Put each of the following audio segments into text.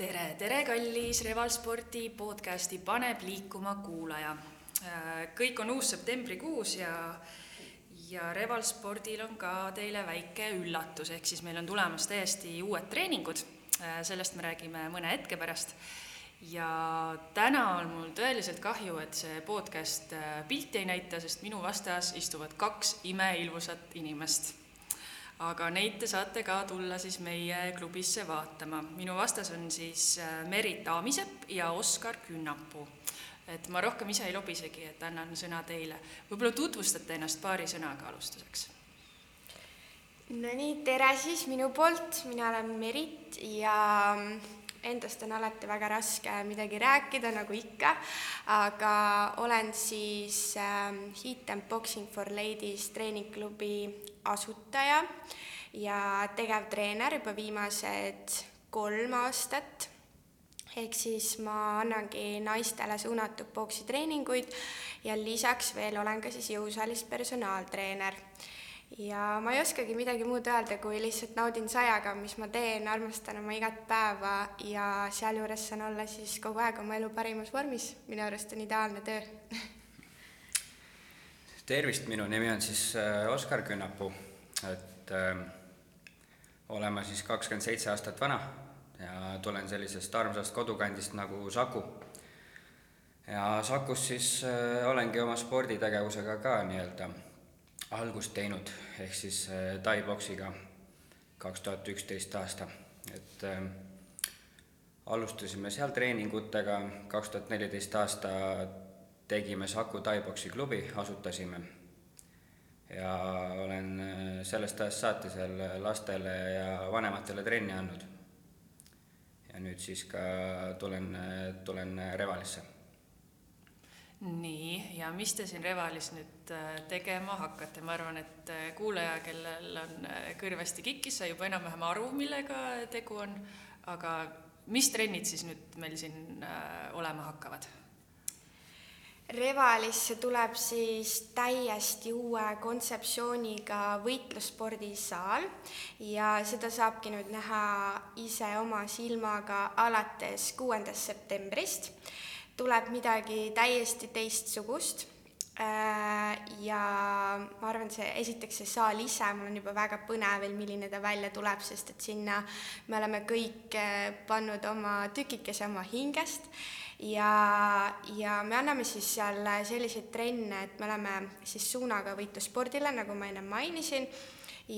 tere, tere, kallis Revalspordi podcasti Paneb liikuma kuulaja. kõik on uus septembrikuus ja, ja Revalspordil on ka teile väike üllatus, ehk siis meil on tulemas täiesti uued treeningud. sellest me räägime mõne hetke pärast. ja täna on mul tõeliselt kahju, et see podcast pilti ei näita, sest minu vastas istuvad kaks imeilusat inimest aga neid te saate ka tulla siis meie klubisse vaatama. minu vastas on siis äh, Merit Aamisepp ja Oskar Künnapuu. et ma rohkem ise ei lobisegi, et annan sõna teile. võib-olla tutvustate ennast paari sõnaga alustuseks? Nonii, tere siis minu poolt, mina olen Merit ja endast on alati väga raske midagi rääkida, nagu ikka, aga olen siis äh, Heat and Boxing for Ladies treeningklubi asutaja ja tegevtreener juba viimased kolm aastat. ehk siis ma annangi naistele suunatud poksitreeninguid ja lisaks veel olen ka siis jõusaalis personaaltreener ja ma ei oskagi midagi muud öelda, kui lihtsalt naudin sajaga, mis ma teen, armastan oma igat päeva ja sealjuures saan olla siis kogu aeg oma elu parimas vormis. minu arust on ideaalne töö tervist, minu nimi on siis äh, Oskar Künnapuu, et äh, olen ma siis kakskümmend seitse aastat vana ja tulen sellisest armsast kodukandist nagu Saku. ja Sakus siis äh, olengi oma sporditegevusega ka nii-öelda algust teinud, ehk siis äh, tai-poksiga kaks tuhat üksteist aasta, et äh, alustasime seal treeningutega, kaks tuhat neliteist aasta tegime Saku Tai-poksi klubi, asutasime. ja olen äh, sellest ajast saati seal lastele ja vanematele trenni andnud. ja nüüd siis ka tulen, tulen Revalisse nii, ja mis te siin Revalis nüüd äh, tegema hakkate, ma arvan, et äh, kuulaja, kellel on äh, kõrvasti kikkis, sai juba enam-vähem aru, millega tegu on, aga mis trennid siis nüüd meil siin olema hakkavad? Revalisse tuleb siis täiesti uue kontseptsiooniga võitlusspordisaal ja seda saabki nüüd näha ise oma silmaga alates kuuendast septembrist tuleb midagi täiesti teistsugust. Äh, ja ma arvan, see esiteks see saal ise, mul on juba väga põnev veel, milline ta välja tuleb, sest et sinna me oleme kõik äh, pannud oma tükikese oma hingest ja, ja me anname siis seal selliseid trenne, et me oleme siis suunaga võitlusspordile, nagu ma ennem mainisin,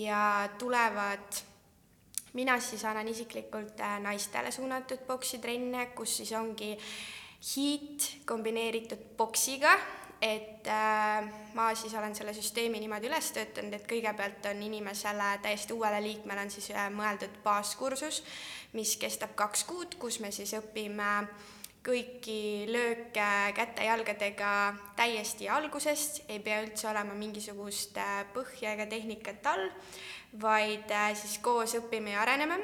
ja tulevad mina siis annan isiklikult äh, naistele suunatud poksitrenne, kus siis ongi hiit kombineeritud boksiga, et äh, ma siis olen selle süsteemi niimoodi üles töötanud, et kõigepealt on inimesele, täiesti uuele liikmele on siis äh, mõeldud baaskursus, mis kestab kaks kuud, kus me siis õpime kõiki lööke käte-jalgadega täiesti algusest, ei pea üldse olema mingisugust äh, põhja ega tehnikat all, vaid äh, siis koos õpime ja areneme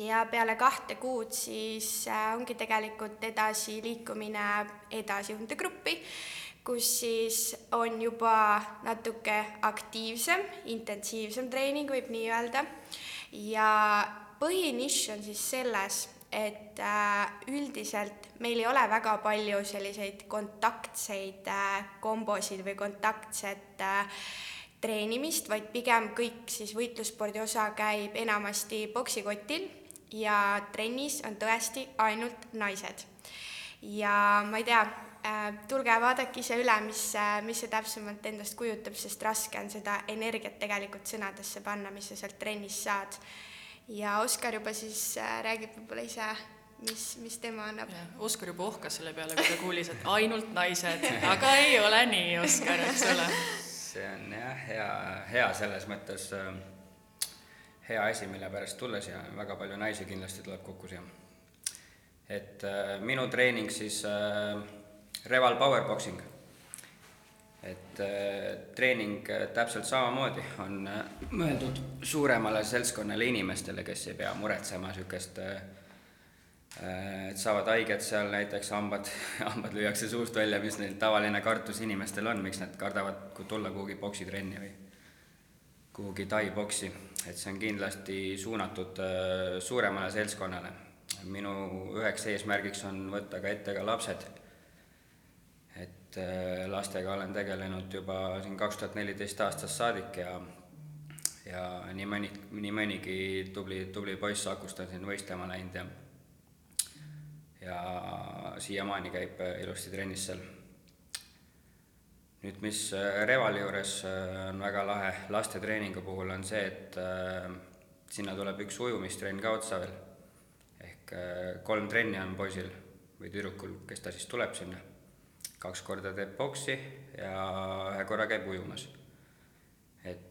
ja peale kahte kuud siis äh, ongi tegelikult edasiliikumine edasijuhendegruppi, kus siis on juba natuke aktiivsem, intensiivsem treening, võib nii öelda. ja põhinišš on siis selles, et äh, üldiselt meil ei ole väga palju selliseid kontaktseid äh, kombosid või kontaktset treenimist, vaid pigem kõik siis võitlusspordi osa käib enamasti poksikotil ja trennis on tõesti ainult naised. ja ma ei tea, äh, tulge vaadake ise üle, mis, äh, mis see täpsemalt endast kujutab, sest raske on seda energiat tegelikult sõnadesse panna, mis sa sealt trennis saad. ja Oskar juba siis äh, räägib võib-olla ise, mis, mis tema annab. Oskar juba ohkas selle peale, kui ta kuulis, et ainult naised, aga ei ole nii, Oskar, eks ole. see on jah, hea, hea selles mõttes äh, hea asi, mille pärast tulla siia, väga palju naisi kindlasti tuleb kokku siia. et äh, minu treening siis äh, Reval Powerboxing. et äh, treening äh, täpselt samamoodi on äh, mõeldud suuremale seltskonnale inimestele, kes ei pea muretsema niisugust äh, et saavad haiget seal, näiteks hambad, hambad lüüakse suust välja, mis neil tavaline kartus inimestel on, miks nad kardavad tulla kuhugi poksitrenni või kuhugi tai-boksi, et see on kindlasti suunatud äh, suuremale seltskonnale. minu üheks eesmärgiks on võtta ka ette ka lapsed. et äh, lastega olen tegelenud juba siin kaks tuhat neliteist aastast saadik ja ja nii mõni, nii mõnigi tubli, tubli poiss Akust on siin võistlema läinud ja ja siiamaani käib ilusti trennis seal. Nüüd, mis Revali juures on väga lahe lastetreeningu puhul, on see, et äh, sinna tuleb üks ujumistrenn ka otsa veel. ehk kolm trenni on poisil või tüdrukul, kes ta siis tuleb sinna. kaks korda teeb boksi ja ühe korra käib ujumas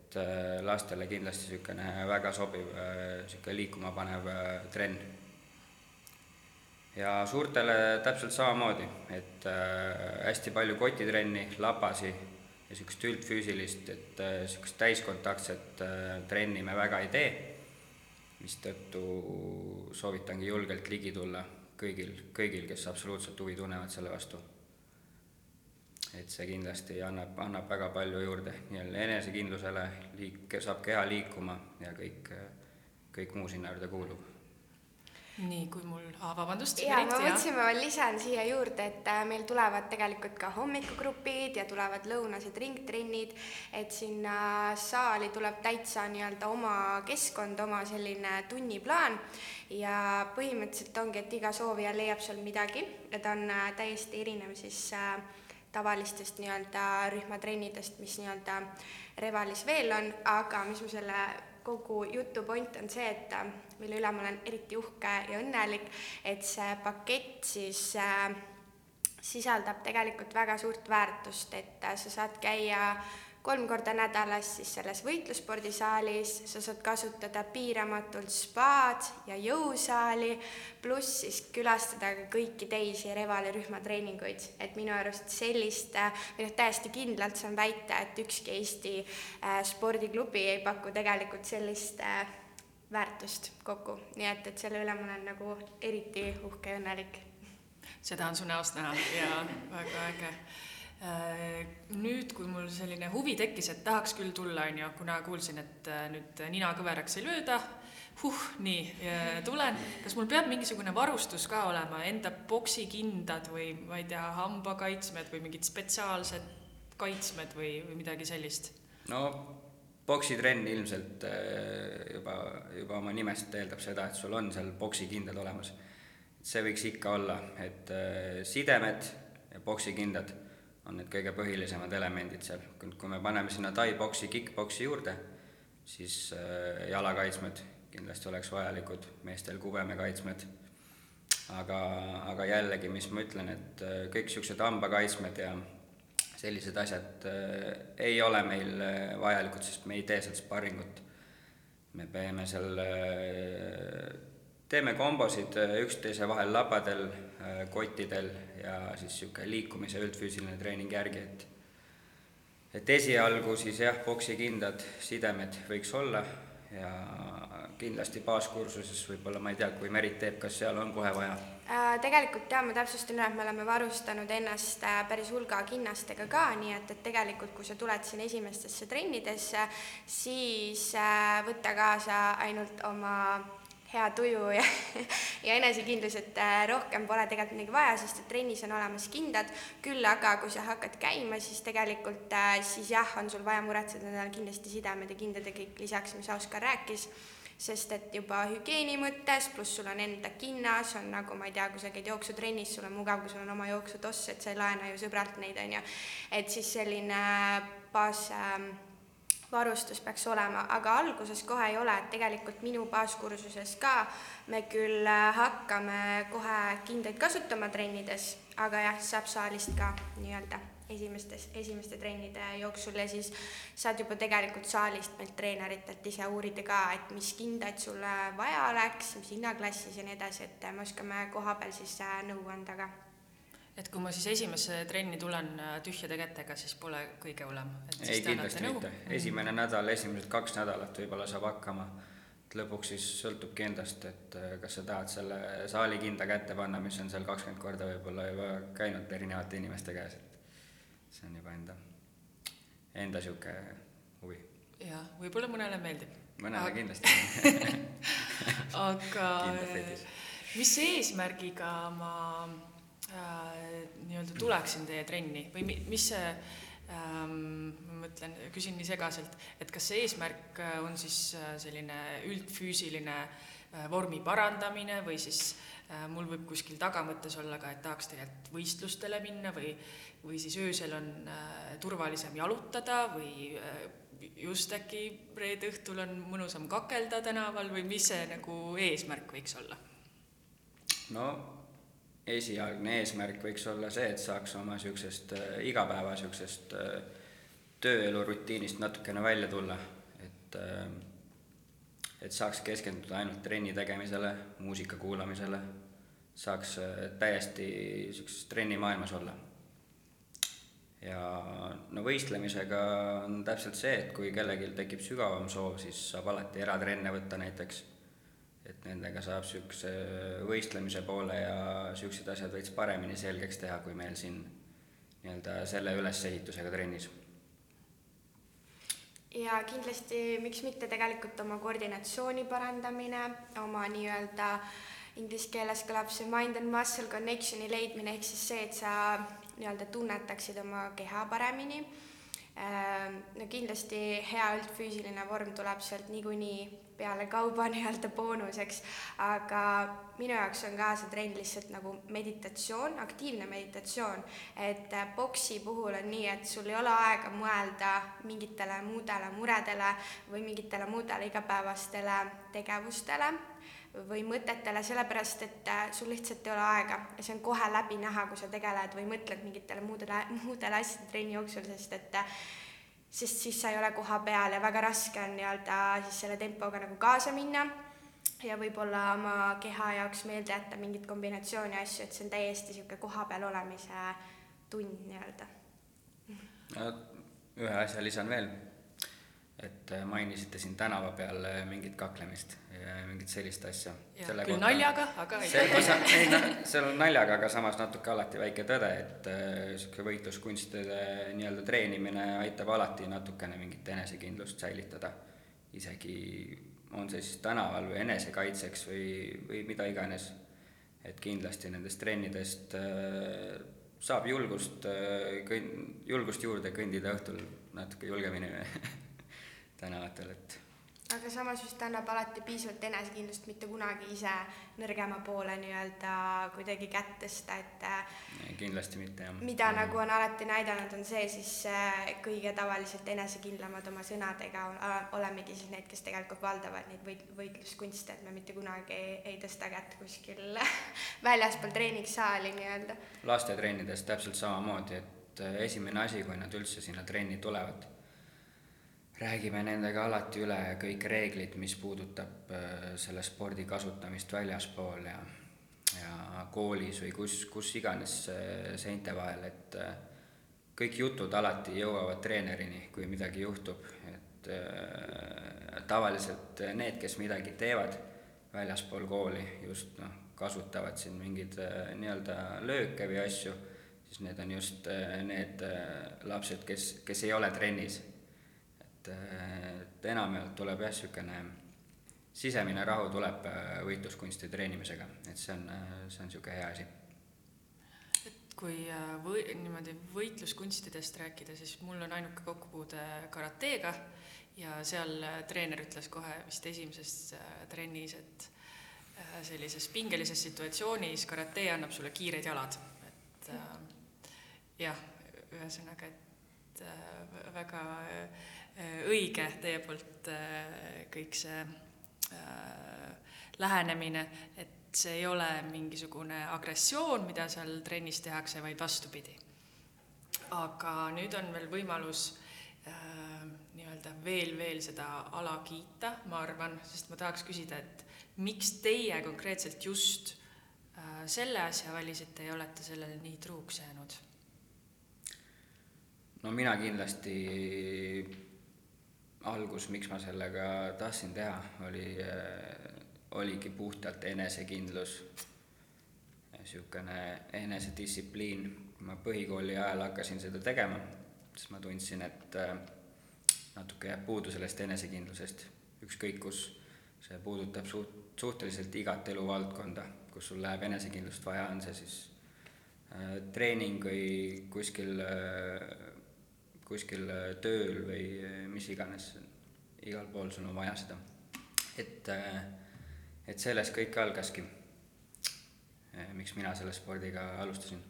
et äh, lastele kindlasti niisugune väga sobiv, niisugune äh, liikuma panev äh, trenn. Ja suurtele täpselt samamoodi, et hästi palju kotitrenni, lapasi ja niisugust üldfüüsilist, et niisugust täiskontaktset trenni me väga ei tee, mistõttu soovitangi julgelt ligi tulla kõigil, kõigil, kes absoluutselt huvi tunnevad selle vastu et see kindlasti annab, annab väga palju juurde nii-öelda enesekindlusele, liik-, saab keha liikuma ja kõik, kõik muu sinna juurde kuulub. Nii, kui mul, vabandust. jaa, ma mõtlesin, ma veel lisan siia juurde, et äh, meil tulevad tegelikult ka hommikugrupid ja tulevad lõunased ringtrennid, et sinna saali tuleb täitsa nii-öelda oma keskkond, oma selline tunniplaan. Ja põhimõtteliselt ongi, et iga soovija leiab seal midagi. Ja ta on äh, täiesti erinev siis äh, tavalistest nii-öelda rühmatrennidest, mis nii-öelda Revalis veel on, aga mis mu selle kogu jutu point on see, et äh, mille üle ma olen eriti uhke ja õnnelik, et see pakett siis äh, sisaldab tegelikult väga suurt väärtust, et äh, sa saad käia äh, kolm korda nädalas siis selles võitlusspordisaalis, sa saad kasutada piiramatult spaad ja jõusaali, pluss siis külastada ka kõiki teisi Revali rühmatreeninguid, et minu arust sellist, või noh, täiesti kindlalt saan väita, et ükski Eesti äh, spordiklubi ei paku tegelikult sellist äh, väärtust kokku, nii et, et selle üle ma olen nagu eriti uhke ja õnnelik. seda on su näost näha. Ja väga äge. Äh, nüüd, kui mul selline huvi tekkis, et tahaks küll tulla, on ju, kuna kuulsin, et äh, nüüd nina kõveraks ei lööda, huh, nii, tulen, kas mul peab mingisugune varustus ka olema, enda poksikindad või ma ei tea, hambakaitsmed või mingid spetsiaalsed kaitsmed või, või midagi sellist? no poksitrenn ilmselt äh, juba, juba oma nimest eeldab seda, et sul on seal poksikindad olemas. see võiks ikka olla, et sidemed ja poksikindad on need kõige põhilisemad elemendid seal, kui me paneme sinna tai-boksi, kick-boksi juurde, siis äh, jalakaitsmed kindlasti oleks vajalikud, meestel kubemekaitsmed, aga, aga jällegi, mis ma ütlen, et äh, kõik niisugused hambakaitsmed ja sellised asjad äh, ei ole meil äh, vajalikud, sest me ei tee seal sparringut. me peame seal äh, teeme kombosid üksteise vahel labadel, kottidel ja siis niisugune liikumise üldfüüsiline treening järgi, et et esialgu siis jah, poksikindad sidemed võiks olla ja kindlasti baaskursuses võib-olla, ma ei tea, kui Merit teeb, kas seal on kohe vaja? Äh, tegelikult jaa, ma täpsustan üle, et me oleme varustanud ennast päris hulga kinnastega ka, nii et, et tegelikult kui sa tuled siin esimestesse trennidesse, siis võta kaasa ainult oma hea tuju ja, ja enesekindlus, et äh, rohkem pole tegelikult midagi vaja, sest et trennis on olemas kindad, küll aga kui sa hakkad käima, siis tegelikult äh, siis jah, on sul vaja muretseda endale kindlasti sidemed ja kindad ja kõik lisaks, mis Oskar rääkis, sest et juba hügieeni mõttes, pluss sul on enda kinnas, on nagu ma ei tea, kui sa käid jooksutrennis, sul on mugav, kui sul on oma jooksutoss, et sa ei laena ju sõbralt neid, on ju, et siis selline baas äh, varustus peaks olema, aga alguses kohe ei ole, et tegelikult minu baaskursuses ka me küll äh, hakkame kohe kindaid kasutama trennides, aga jah, saab saalist ka nii-öelda esimestes, esimeste trennide jooksul ja siis saad juba tegelikult saalist meilt treeneritelt ise uurida ka, et mis kindaid sulle vaja oleks, mis hinnaklassis ja nii edasi, et me oskame kohapeal siis äh, nõu anda ka et kui ma siis esimesse trenni tulen äh, tühjade kätega, siis pole kõige hullem? ei, kindlasti mitte. Esimene nädal, esimesed kaks nädalat võib-olla saab hakkama, et lõpuks siis sõltubki endast, et äh, kas sa tahad selle saalikinda kätte panna, mis on seal kakskümmend korda võib-olla juba käinud erinevate inimeste käes, see on juba enda, enda niisugune huvi. jah, võib-olla mõnele meeldib. mõnele aga... kindlasti aga mis eesmärgiga ma äh, nii-öelda tuleksin teie trenni või mi, mis see ähm,, ma mõtlen, küsin nii segaselt, et kas see eesmärk äh, on siis äh, selline üldfüüsiline äh, vormi parandamine või siis äh, mul võib kuskil tagamõttes olla ka, et tahaks tegelikult võistlustele minna või, või siis öösel on äh, turvalisem jalutada või äh, just äkki reede õhtul on mõnusam kakelda tänaval või mis see nagu eesmärk võiks olla? no esialgne eesmärk võiks olla see, et saaks oma niisugusest äh, igapäeva niisugusest äh, tööelu rutiinist natukene välja tulla, et äh, et saaks keskenduda ainult trenni tegemisele, muusika kuulamisele, saaks äh, täiesti niisuguses trennimaailmas olla ja no võistlemisega on täpselt see, et kui kellelgi tekib sügavam soov, siis saab alati eratrenne võtta näiteks, et nendega saab niisuguse võistlemise poole ja niisugused asjad veits paremini selgeks teha, kui meil siin nii-öelda selle ülesehitusega trennis. Ja kindlasti, miks mitte tegelikult oma koordinatsiooni parandamine, oma nii-öelda inglise keeles kõlab see mind and muscle connection'i leidmine, ehk siis see, et sa nii-öelda tunnetaksid oma keha paremini. Ehm, no kindlasti hea üldfüüsiline vorm tuleb sealt niikuinii peale kauba nii-öelda boonuseks, aga minu jaoks on ka see trenn lihtsalt nagu meditatsioon, aktiivne meditatsioon. et boksi puhul on nii, et sul ei ole aega mõelda mingitele muudele muredele või mingitele muudele igapäevastele tegevustele või mõtetele, sellepärast et äh, sul lihtsalt ei ole aega ja see on kohe läbi näha, kui sa tegeled või mõtled mingitele muudele, muudele asjadele trenni jooksul, sest et äh, sest siis sa ei ole koha peal ja väga raske on nii-öelda siis selle tempoga nagu kaasa minna. Ja võib-olla oma keha jaoks meelde jätta mingit kombinatsiooni asju, et see on täiesti niisugune kohapeal olemise tund nii-öelda. ühe asja lisan veel. Et äh, mainisite siin tänava peal äh, mingit kaklemist. ja mingit sellist asja. küll kohta, naljaga, aga see, ei noh, seal on naljaga, aga samas natuke alati väike tõde, et niisugune äh, võitluskunstide nii-öelda treenimine aitab alati natukene mingit enesekindlust säilitada. isegi on see siis tänaval või enesekaitseks või, või mida iganes. et kindlasti nendest trennidest äh, saab julgust äh,, kõn-, julgust juurde kõndida õhtul natuke julgemini tänavatel, et aga samas vist annab alati piisavalt enesekindlust mitte kunagi ise nõrgema poole nii-öelda kuidagi kätt tõsta, et kindlasti mitte, jah. mida nagu on alati näidanud, on see siis äh, kõige tavaliselt enesekindlamad oma sõnadega olemegi siis need, kes tegelikult valdavad neid võit-, võitluskunste, et me mitte kunagi ei, tõsta kätt kuskil väljaspool treeningsaali nii-öelda. lastetrennides täpselt samamoodi, et äh, esimene asi, kui nad üldse sinna trenni tulevad räägime nendega alati üle kõik reeglid, mis puudutab äh, selle spordi kasutamist väljaspool ja, ja koolis või kus, kus iganes seinte vahel, et äh, kõik jutud alati jõuavad treenerini, kui midagi juhtub, et äh, tavaliselt need, kes midagi teevad väljaspool kooli, just noh, kasutavad siin mingeid äh, nii-öelda lööke või asju, siis need on just äh, need äh, lapsed, kes, kes ei ole trennis et enamjaolt tuleb jah, niisugune sisemine rahu tuleb äh, võitluskunsti treenimisega, et see on, äh, see on niisugune hea asi. et kui äh, või niimoodi võitluskunstidest rääkida, siis mul on ainuke kokkupuude karateega ja seal treener ütles kohe vist esimeses trennis, et sellises pingelises situatsioonis karate annab sulle kiired jalad, et jah, ühesõnaga, et väga äh, Äh, õige teie poolt äh, kõik see äh, lähenemine, et see ei ole mingisugune agressioon, mida seal trennis tehakse, vaid vastupidi. aga nüüd on veel võimalus äh, nii-öelda veel, veel seda ala kiita, ma arvan, sest ma tahaks küsida, et miks teie konkreetselt just äh, selle asja valisite ja olete sellele nii truuks jäänud? no mina kindlasti algus, miks ma sellega tahtsin teha, oli, oligi puhtalt enesekindlus, niisugune enesedistsipliin. kui ma põhikooli ajal hakkasin seda tegema, siis ma tundsin, et äh, natuke jääb puudu sellest enesekindlusest, ükskõik kus see puudutab suht suhteliselt igat eluvaldkonda, kus sul läheb enesekindlust vaja, on see siis äh, treening või kuskil äh,, kuskil äh, tööl või äh, mis iganes, igal pool sul on vaja seda. et äh,, et sellest kõik algaski. Miks mina selle spordiga alustasin.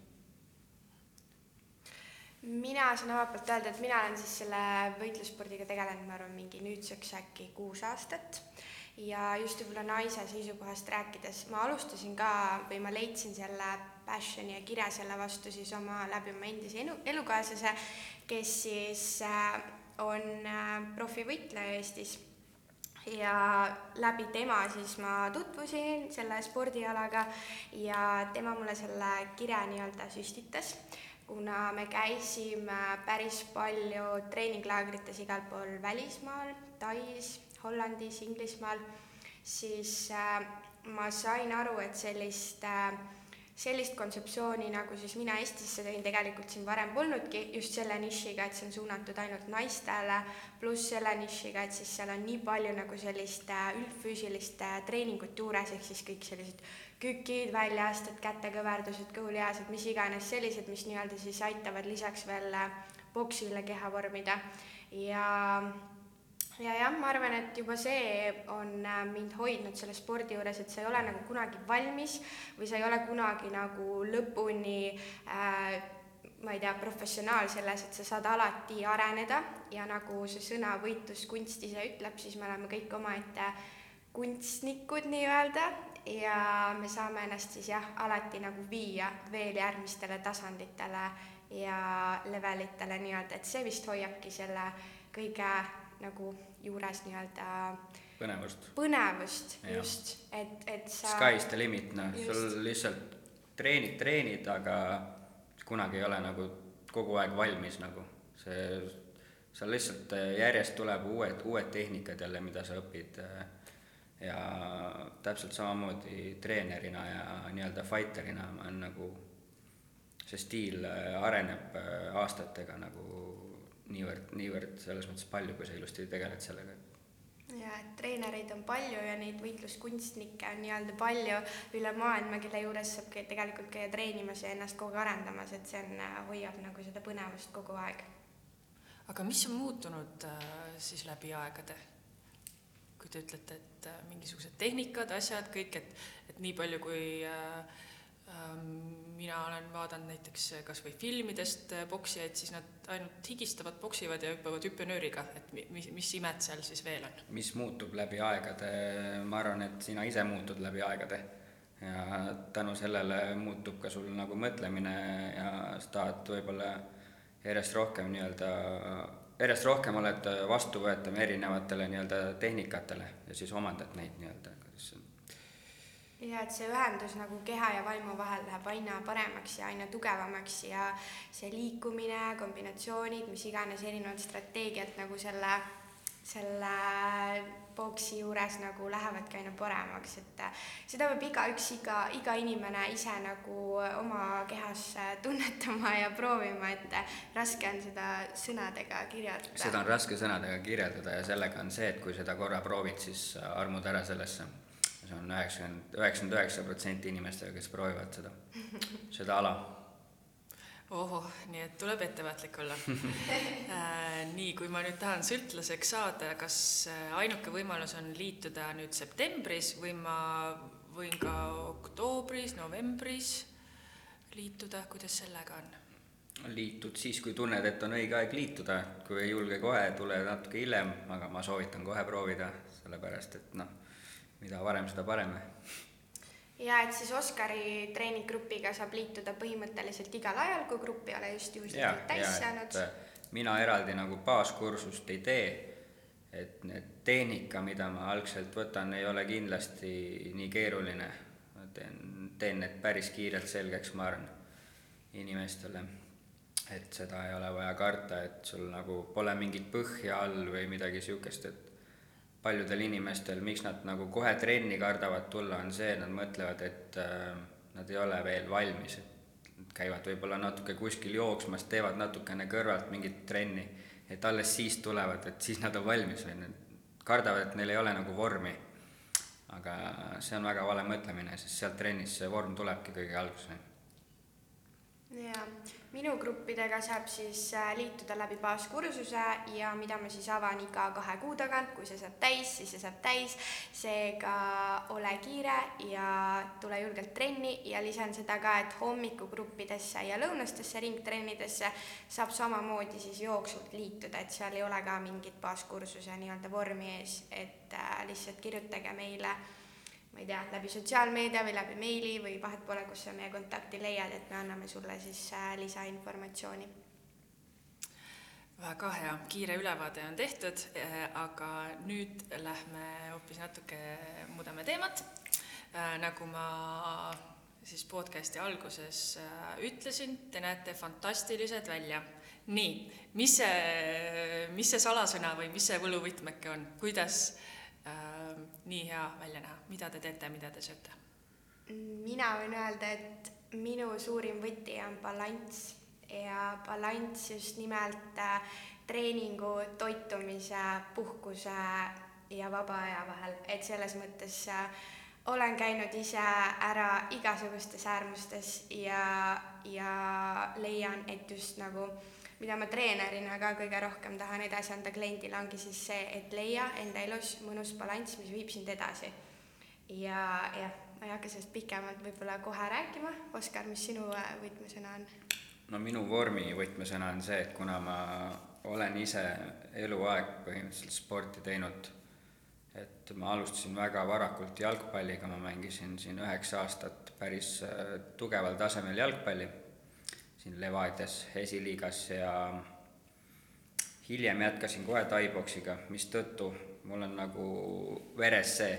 Mina saan omalt poolt öelda, et mina olen siis selle võitlusspordiga tegelenud, ma arvan, mingi nüüdseks äkki kuus aastat. Ja just võib-olla naise seisukohast rääkides, ma alustasin ka või ma leidsin selle passion'i ja kire selle vastu siis oma läbi oma endise elu, elukaaslase, kes siis äh, on äh, profivõitleja Eestis. Ja läbi tema siis ma tutvusin selle spordialaga ja tema mulle selle kire nii-öelda süstitas kuna me käisime päris palju treeninglaagrites igal pool välismaal, Tais, Hollandis, Inglismaal, siis äh, ma sain aru, et sellist äh, sellist kontseptsiooni, nagu siis mina Eestisse tõin, tegelikult siin varem polnudki, just selle nišiga, et see on suunatud ainult naistele, pluss selle nišiga, et siis seal on nii palju nagu sellist äh, üldfüüsilist äh, treeningut juures, ehk siis kõik sellised kükid, väljaasted, kätekõverdused, kõhulihased, mis iganes sellised, mis nii-öelda siis aitavad lisaks veel äh, poksile keha vormida. Ja ja jah, ma arvan, et juba see on äh, mind hoidnud selle spordi juures, et sa ei ole nagu kunagi valmis või sa ei ole kunagi nagu lõpuni äh, ma ei tea, professionaal selles, et sa saad alati areneda ja nagu see sõna võitluskunst ise ütleb, siis me oleme kõik omaette kunstnikud nii-öelda ja me saame ennast siis jah, alati nagu viia veel järgmistele tasanditele ja levelitele nii-öelda, et see vist hoiabki selle kõige nagu juures nii-öelda põnevust, põnevust, Ja. just, et, et sa sky's the limit, noh, sul lihtsalt treenid, treenid, aga kunagi ei ole nagu kogu aeg valmis nagu. see, seal lihtsalt äh, järjest tuleb uued, uued tehnikad jälle, mida sa õpid. äh, ja täpselt samamoodi treenerina ja nii-öelda fighter'ina ma olen nagu, see stiil äh, areneb aastatega nagu niivõrd, niivõrd selles mõttes palju, kui sa ilusti tegeled sellega ja et treenereid on palju ja neid võitluskunstnikke on nii-öelda palju üle maailma, kelle juures saab tegelikult käia treenimas ja ennast kogu aeg arendamas, et see on, hoiab nagu seda põnevust kogu aeg. aga mis on muutunud äh, siis läbi aegade? kui te ütlete, et äh, mingisugused tehnikad, asjad, kõik, et, et nii palju, kui äh, äh, mina olen vaadanud näiteks kas või filmidest poksijaid, siis nad ainult higistavad, poksivad ja hüppavad hüppenööriga, et mi- mis, mis imet seal siis veel on? mis muutub läbi aegade, ma arvan, et sina ise muutud läbi aegade. ja tänu sellele muutub ka sul nagu mõtlemine ja sa tahad võib-olla järjest rohkem nii-öelda, järjest rohkem oled vastuvõetav erinevatele nii-öelda tehnikatele ja siis omandad neid nii-öelda. Ja et see ühendus nagu keha ja vaimu vahel läheb aina paremaks ja aina tugevamaks ja see liikumine, kombinatsioonid, mis iganes erinevad strateegiad nagu selle, selle boksi juures nagu lähevadki aina paremaks, et äh, seda peab igaüks, iga, iga inimene ise nagu oma kehas äh, tunnetama ja proovima, et äh, raske on seda sõnadega kirjeldada. seda on raske sõnadega kirjeldada ja sellega on see, et kui seda korra proovid, siis armud ära sellesse. See on üheksakümmend, üheksakümmend üheksa protsenti inimestega, kes proovivad seda, seda ala. Ohoh, nii et tuleb ettevaatlik olla. Äh, nii, kui ma nüüd tahan sõltlaseks saada, kas äh, ainuke võimalus on liituda nüüd septembris või ma võin ka oktoobris, novembris liituda, kuidas sellega on? liitud siis, kui tunned, et on õige aeg liituda, kui ei julge kohe, tule natuke hiljem, aga ma soovitan kohe proovida, sellepärast et noh, mida varem, seda parem. ja et siis Oskari treeninggrupiga saab liituda põhimõtteliselt igal ajal, kui grupp ei ole just juhuslikult täis saanud äh, mina eraldi nagu baaskursust ei tee, et need tehnika, mida ma algselt võtan, ei ole kindlasti nii keeruline. ma teen, teen need päris kiirelt selgeks, ma arvan, inimestele. et seda ei ole vaja karta, et sul nagu pole mingit põhja all või midagi niisugust, et paljudel inimestel, miks nad nagu kohe trenni kardavad tulla, on see, et nad mõtlevad, et äh, nad ei ole veel valmis, et käivad võib-olla natuke kuskil jooksmas, teevad natukene kõrvalt mingit trenni, et alles siis tulevad, et siis nad on valmis või nad kardavad, et neil ei ole nagu vormi. aga see on väga vale mõtlemine, sest sealt trennis see vorm tulebki kõige alguses ja minu gruppidega saab siis äh, liituda läbi baaskursuse ja mida ma siis avan iga kahe kuu tagant, kui see saab täis, siis see saab täis. seega ole kiire ja tule julgelt trenni. Ja lisan seda ka, et hommikugruppidesse ja lõunastesse ringtrennidesse saab samamoodi siis jooksvalt liituda, et seal ei ole ka mingit baaskursuse nii-öelda vormi ees, et äh, lihtsalt kirjutage meile ma ei tea, läbi sotsiaalmeedia või läbi meili või vahet pole, kus sa meie kontakti leiad, et me anname sulle siis äh, lisainformatsiooni. väga hea, kiire ülevaade on tehtud, äh, aga nüüd lähme hoopis natuke, muudame teemat. Äh, nagu ma siis podcast'i alguses ütlesin, te näete fantastilised välja. nii, mis see, mis see salasõna või mis see võluvõtmeke on, kuidas äh, nii hea välja näha, mida te teete, mida te sööte? mina võin öelda, et minu suurim võti on balanss. Ja balanss just nimelt äh, treeningu, toitumise, puhkuse ja vaba aja vahel, et selles mõttes äh, olen käinud ise ära igasugustes äärmustes ja, ja leian, et just nagu mida ma treenerina ka kõige rohkem tahan edasi anda kliendile, ongi siis see, et leia enda elus mõnus balanss, mis viib sind edasi. ja jah, ma ei hakka sellest pikemalt võib-olla kohe rääkima, Oskar, mis sinu äh, võtmesõna on? no minu vormi võtmesõna on see, et kuna ma olen ise eluaeg põhimõtteliselt sporti teinud, et ma alustasin väga varakult jalgpalliga, ma mängisin siin üheksa aastat päris äh, tugeval tasemel jalgpalli siin Levadias esiliigas ja hiljem jätkasin kohe taiboksiga, mistõttu mul on nagu veres see,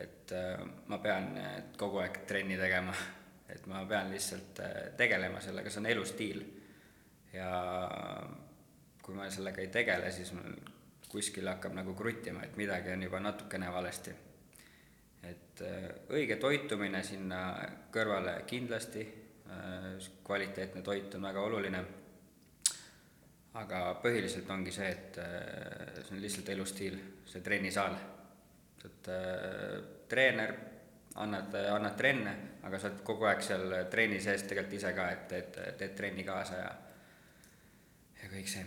et äh, ma pean äh, kogu aeg trenni tegema, et ma pean lihtsalt äh, tegelema sellega, see on elustiil. ja kui ma sellega ei tegele, siis mul kuskil hakkab nagu kruttima, et midagi on juba natukene valesti. et õige toitumine sinna kõrvale kindlasti kvaliteetne toit on väga oluline. aga põhiliselt ongi see, et äh, see on lihtsalt elustiil, see trennisaal. et äh, treener, annad, annad trenne, aga sa oled kogu aeg seal trenni sees tegelikult ise ka, et teed, teed trenni kaasa ja, ja kõik see.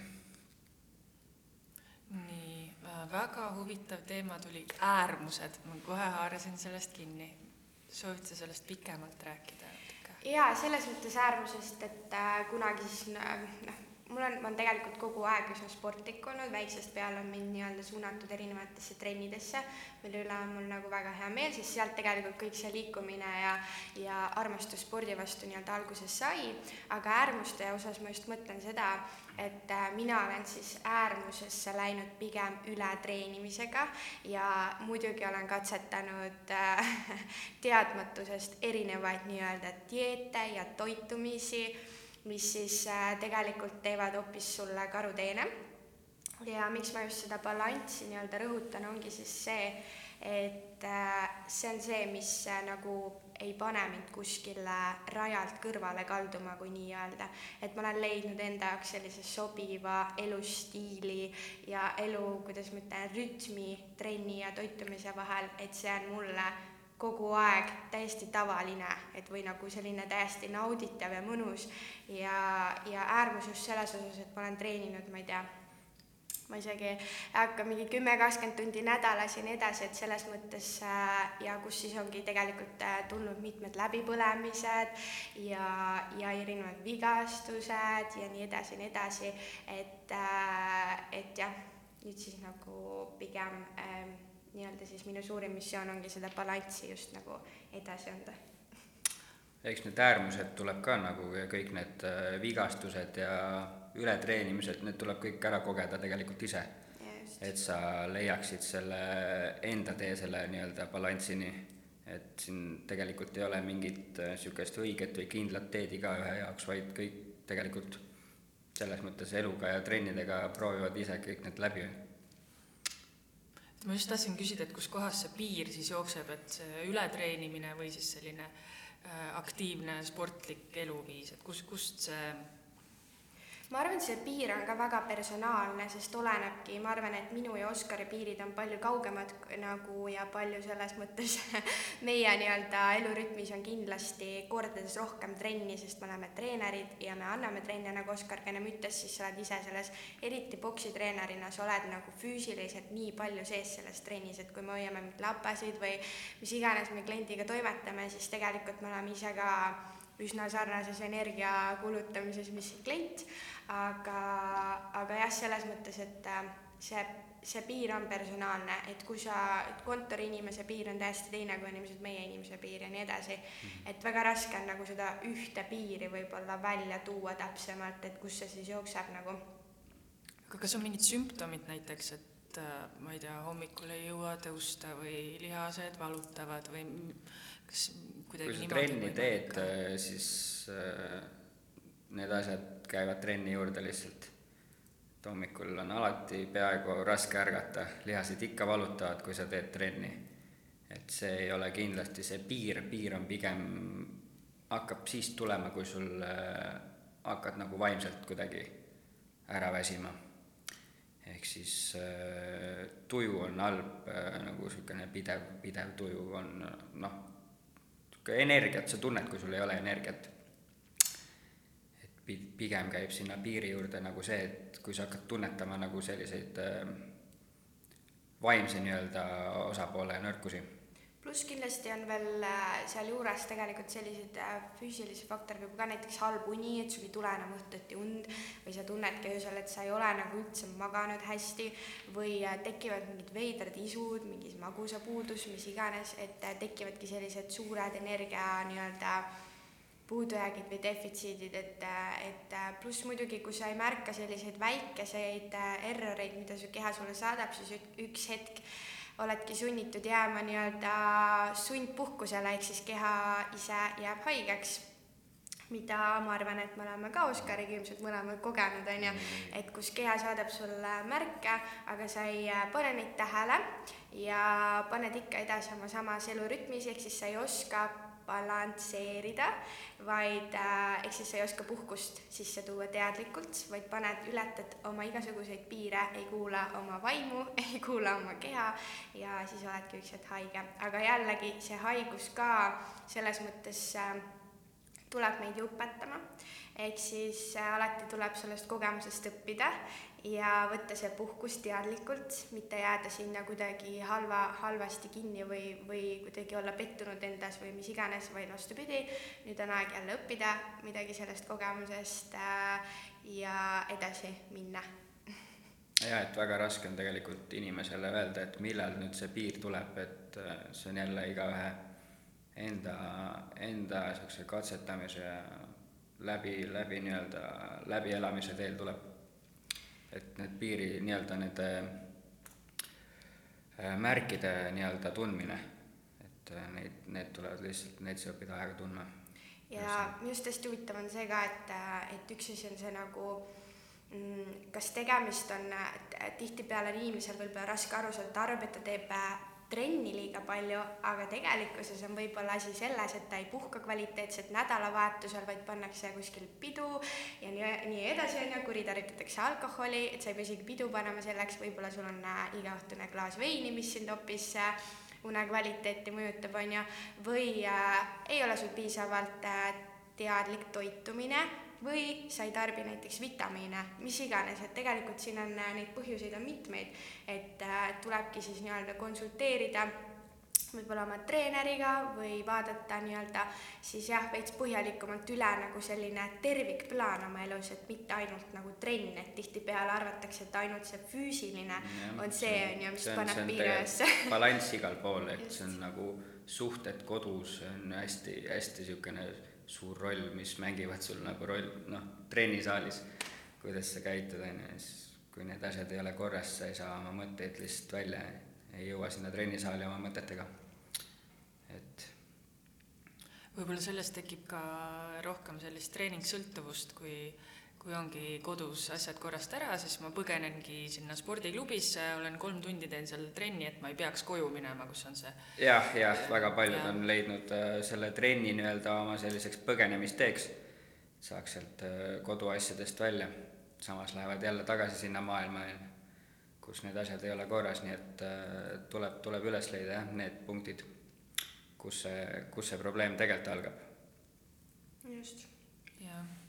nii, väga huvitav teema tuli, äärmused, ma kohe haarasin sellest kinni. soovid sa sellest pikemalt rääkida? Jaa, selles mõttes äärmusest, et äh, kunagi siis noh, mul on, ma olen tegelikult kogu aeg üsna sportlik olnud, väiksest peale on mind nii-öelda suunatud erinevatesse trennidesse, mille üle on mul nagu väga hea meel, sest sealt tegelikult kõik see liikumine ja, ja armastus spordi vastu nii-öelda alguses sai, aga äärmuste osas ma just mõtlen seda, et äh, mina olen siis äärmusesse läinud pigem ületreenimisega ja muidugi olen katsetanud äh, teadmatusest erinevaid nii-öelda dieete ja toitumisi mis siis äh, tegelikult teevad hoopis sulle karuteene. ja miks ma just seda balanssi nii-öelda rõhutan, ongi siis see, et äh, see on see, mis äh, nagu ei pane mind kuskile rajalt kõrvale kalduma, kui nii-öelda. et ma olen leidnud enda jaoks sellise sobiva elustiili ja elu, kuidas ma ütlen, rütmi trenni ja toitumise vahel, et see on mulle kogu aeg täiesti tavaline, et või nagu selline täiesti nauditav ja mõnus ja, ja äärmus just selles osas, et ma olen treeninud, ma ei tea, ma isegi ei hakka mingi kümme, kakskümmend tundi nädalas ja nii edasi, et selles mõttes äh, ja kus siis ongi tegelikult äh, tulnud mitmed läbipõlemised ja, ja erinevad vigastused ja nii edasi ja nii edasi, et, äh, et jah, nüüd siis nagu pigem äh, nii-öelda siis minu suurim missioon ongi seda balanssi just nagu edasi anda. eks need äärmused tuleb ka nagu kõik need äh, vigastused ja ületreenimised, need tuleb kõik ära kogeda tegelikult ise. et sa leiaksid selle enda tee selle nii-öelda balansini, et siin tegelikult ei ole mingit niisugust äh, õiget või kindlat teed igaühe jaoks, vaid kõik tegelikult selles mõttes eluga ja trennidega proovivad ise kõik need läbi ma just tahtsin küsida, et kuskohast see piir siis jookseb, et see ületreenimine või siis selline äh, aktiivne sportlik eluviis, et kus, kust see ma arvan, see piir on ka väga personaalne, sest olenebki, ma arvan, et minu ja Oskari piirid on palju kaugemad nagu ja palju selles mõttes meie nii-öelda elurütmis on kindlasti kordades rohkem trenni, sest me oleme treenerid ja me anname trenne, nagu Oskar ka ennem ütles, siis sa oled ise selles, eriti poksitreenerina, sa oled nagu füüsiliselt nii palju sees selles trennis, et kui me hoiame mingeid lapasid või mis iganes me kliendiga toimetame, siis tegelikult me oleme ise ka üsna sarnases energia kulutamises, mis klient, aga, aga jah, selles mõttes, et äh, see, see piir on personaalne, et kui sa, kontoriinimese piir on täiesti teine kui inimesed, meie inimese piir ja nii edasi, mhm. et väga raske on nagu seda ühte piiri võib-olla välja tuua täpsemalt, et kus see siis jookseb nagu. aga kas on mingid sümptomid näiteks, et äh, ma ei tea, hommikul ei jõua tõusta või lihased valutavad või kas kuidagi kui sa trenni teed, äh, siis äh, need asjad käivad trenni juurde lihtsalt. et hommikul on alati peaaegu raske ärgata, lihased ikka valutavad, kui sa teed trenni. et see ei ole kindlasti see piir, piir on pigem, hakkab siis tulema, kui sul hakkad nagu vaimselt kuidagi ära väsima. Ehk siis äh, tuju on halb äh,, nagu niisugune pidev, pidev tuju on noh energiat sa tunned, kui sul ei ole energiat. et pigem käib sinna piiri juurde nagu see, et kui sa hakkad tunnetama nagu selliseid äh, vaimse nii-öelda osapoole nõrkusi pluss kindlasti on veel äh, sealjuures tegelikult selliseid äh, füüsilisi faktoreid, nagu ka näiteks halb uni, et sul ei tule enam õhtuti und või sa tunnedki öösel, et sa ei ole nagu üldse maganud hästi või äh, tekivad mingid veidrad isud, mingi magusapuudus, mis iganes, et tekivadki sellised suured energia nii-öelda puudujäägid või defitsiidid, et, et pluss muidugi, kui sa ei märka selliseid väikeseid erroreid, mida su keha sulle saadab, siis üks hetk oledki sunnitud jääma nii-öelda sundpuhkusele, ehk siis keha ise jääb haigeks mida ma arvan, et me oleme ka Oskariga ilmselt mõlemad kogenud, on ju, mm. et kus keha saadab sulle märke, aga sa ei pane neid tähele ja paned ikka edasi oma samas elurütmis, ehk siis sa ei oska balansseerida, vaid äh, ehk siis sa ei oska puhkust sisse tuua teadlikult, vaid paned, ületad oma igasuguseid piire, ei kuula oma vaimu, ei kuula oma keha ja siis oledki üks hetk haige. aga jällegi see haigus ka selles mõttes äh, tuleb meid ju õpetama, ehk siis äh, alati tuleb sellest kogemusest õppida ja võtta see puhkus teadlikult, mitte jääda sinna kuidagi halva, halvasti kinni või, või kuidagi olla pettunud endas või mis iganes, vaid vastupidi, nüüd on aeg jälle õppida midagi sellest kogemusest äh, ja edasi minna. jaa, et väga raske on tegelikult inimesele öelda, et millal nüüd see piir tuleb, et äh, see on jälle igaühe enda, enda niisuguse katsetamise läbi, läbi nii-öelda läbielamise teel tuleb et need piiri nii-öelda nende äh, märkide nii-öelda tundmine, et äh, neid, need tulevad lihtsalt, neid saab õppida aega tundma. ja minu arust hästi huvitav on see ka, et, äh, et üks asi on see nagu mm, kas tegemist on, tihtipeale on inimesel võib-olla raske aru saada, tarbija, ta teeb trenni liiga palju, aga tegelikkuses on võib-olla asi selles, et ta ei puhka kvaliteetselt nädalavahetusel, vaid pannakse kuskil pidu ja nii, nii edasi, on ju, kuritarvitatakse alkoholi, et sa ei pea isegi pidu panema selleks, võib-olla sul on äh, igaõhtune klaas veini, mis sind hoopis äh, une kvaliteeti mõjutab, on ju, või äh, ei ole sul piisavalt äh, teadlik toitumine või sa ei tarbi näiteks vitamiine, mis iganes, et tegelikult siin on äh, neid põhjuseid on mitmeid, et äh, tulebki siis nii-öelda konsulteerida võib-olla oma treeneriga või vaadata nii-öelda siis jah, veits põhjalikumalt üle nagu selline tervikplaan oma elus, et mitte ainult nagu trenn, et tihtipeale arvatakse, et ainult see füüsiline ja, on see, on ju, mis paneb piire üles. balanss igal pool, et see on nagu suhted kodus on hästi-hästi niisugune suur roll, mis mängivad sul nagu roll, noh, trennisaalis, kuidas sa käitud, on ju, siis kui need asjad ei ole korras, sa ei saa oma mõtteid lihtsalt välja, ei jõua sinna trennisaali oma mõtetega, et võib-olla sellest tekib ka rohkem sellist treeningsõltuvust, kui kui ongi kodus asjad korrast ära, siis ma põgenengi sinna spordiklubisse, olen kolm tundi teen seal trenni, et ma ei peaks koju minema, kus on see. jah, jah, väga paljud ja. on leidnud äh, selle trenni nii-öelda oma selliseks põgenemisteeks, saaks sealt äh, koduasjadest välja. samas lähevad jälle tagasi sinna maailma, kus need asjad ei ole korras, nii et äh, tuleb, tuleb üles leida jah, need punktid, kus see, kus see probleem tegelikult algab. just.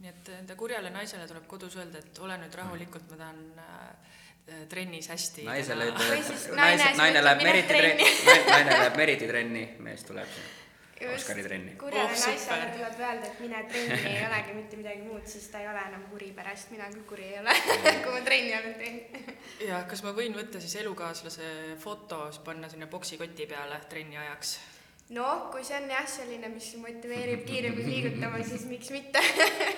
Nii et enda kurjale naisele tuleb kodus öelda, et ole nüüd rahulikult, ma tahan äh, trennis hästi naisele et naine naine, naine ütleb, läheb Meriti trenni. trenni, naine läheb Meriti trenni, mees tuleb sinna Oskari trenni. kurjale Oh, super. naisele tuleb öelda, et mine trenni, ei olegi mitte midagi muud, siis ta ei ole enam kuri pärast, mina küll kuri ei ole kui ma trenni olen teinud. ja kas ma võin võtta siis elukaaslase foto, siis panna sinna poksikoti peale trenni ajaks? noh, kui see on jah, selline, mis motiveerib kiiremini liigutama, siis miks mitte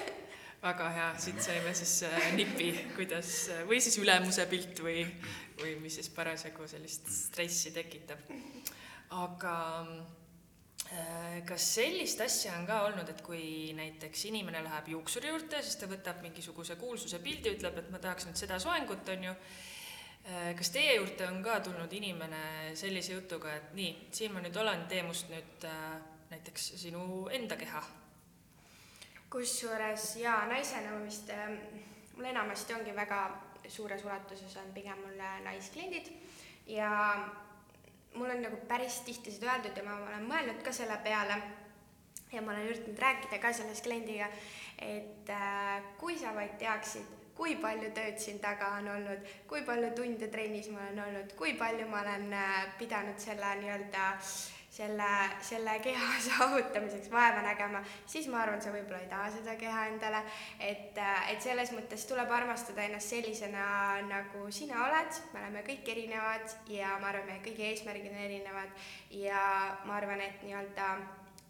väga hea, siit saime siis äh, nipi, kuidas või siis ülemuse pilt või, või mis siis parasjagu sellist stressi tekitab. aga äh, kas sellist asja on ka olnud, et kui näiteks inimene läheb juuksuri juurde, siis ta võtab mingisuguse kuulsuse pildi, ütleb, et ma tahaks nüüd seda soengut, on ju. kas teie juurde on ka tulnud inimene sellise jutuga, et nii, siin ma nüüd olen, tee must nüüd äh, näiteks sinu enda keha kusjuures jaa, naisena ma vist, ähm, mul enamasti ongi väga suures ulatuses on pigem mul äh, naiskliendid. Ja mul on nagu päris tihti seda öeldud ja ma olen mõelnud ka selle peale. Ja ma olen üritanud rääkida ka selles kliendiga, et äh, kui sa vaid teaksid, kui palju tööd siin taga on olnud, kui palju tunde trennis ma olen olnud, kui palju ma olen äh, pidanud selle nii-öelda selle, selle keha saavutamiseks vaeva nägema, siis ma arvan, sa võib-olla ei taha seda keha endale, et, et selles mõttes tuleb armastada ennast sellisena, nagu sina oled, me oleme kõik erinevad ja ma arvan, meie kõigi eesmärgid on erinevad. Ja ma arvan, et nii-öelda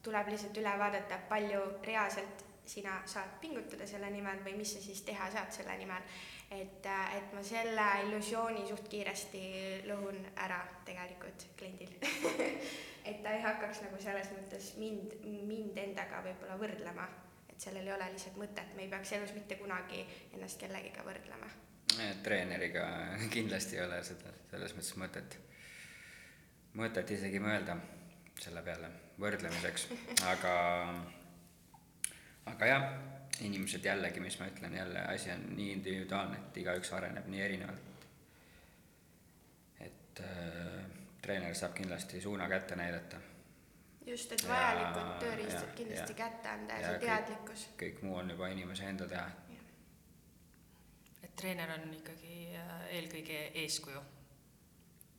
tuleb lihtsalt üle vaadata, palju reaalselt sina saad pingutada selle nimel või mis sa siis teha saad selle nimel. Et, et ma selle illusiooni suht kiiresti lõhun ära tegelikult kliendil et ta ei hakkaks nagu selles mõttes mind, mind endaga võib-olla võrdlema, et sellel ei ole lihtsalt mõtet, me ei peaks elus mitte kunagi ennast kellegiga võrdlema. treeneriga kindlasti ei ole seda, selles mõttes mõtet, mõtet isegi mõelda selle peale võrdlemiseks, aga aga jah, inimesed jällegi, mis ma ütlen, jälle asi on nii individuaalne, et igaüks areneb nii erinevalt. et äh, treener saab kindlasti suuna kätte näidata. just, et Ja- vajalikud tööriistad kindlasti ja- kätte anda ja ja see kõik- teadlikkus. kõik muu on juba inimese enda teha. et treener on ikkagi äh, eelkõige eeskuju,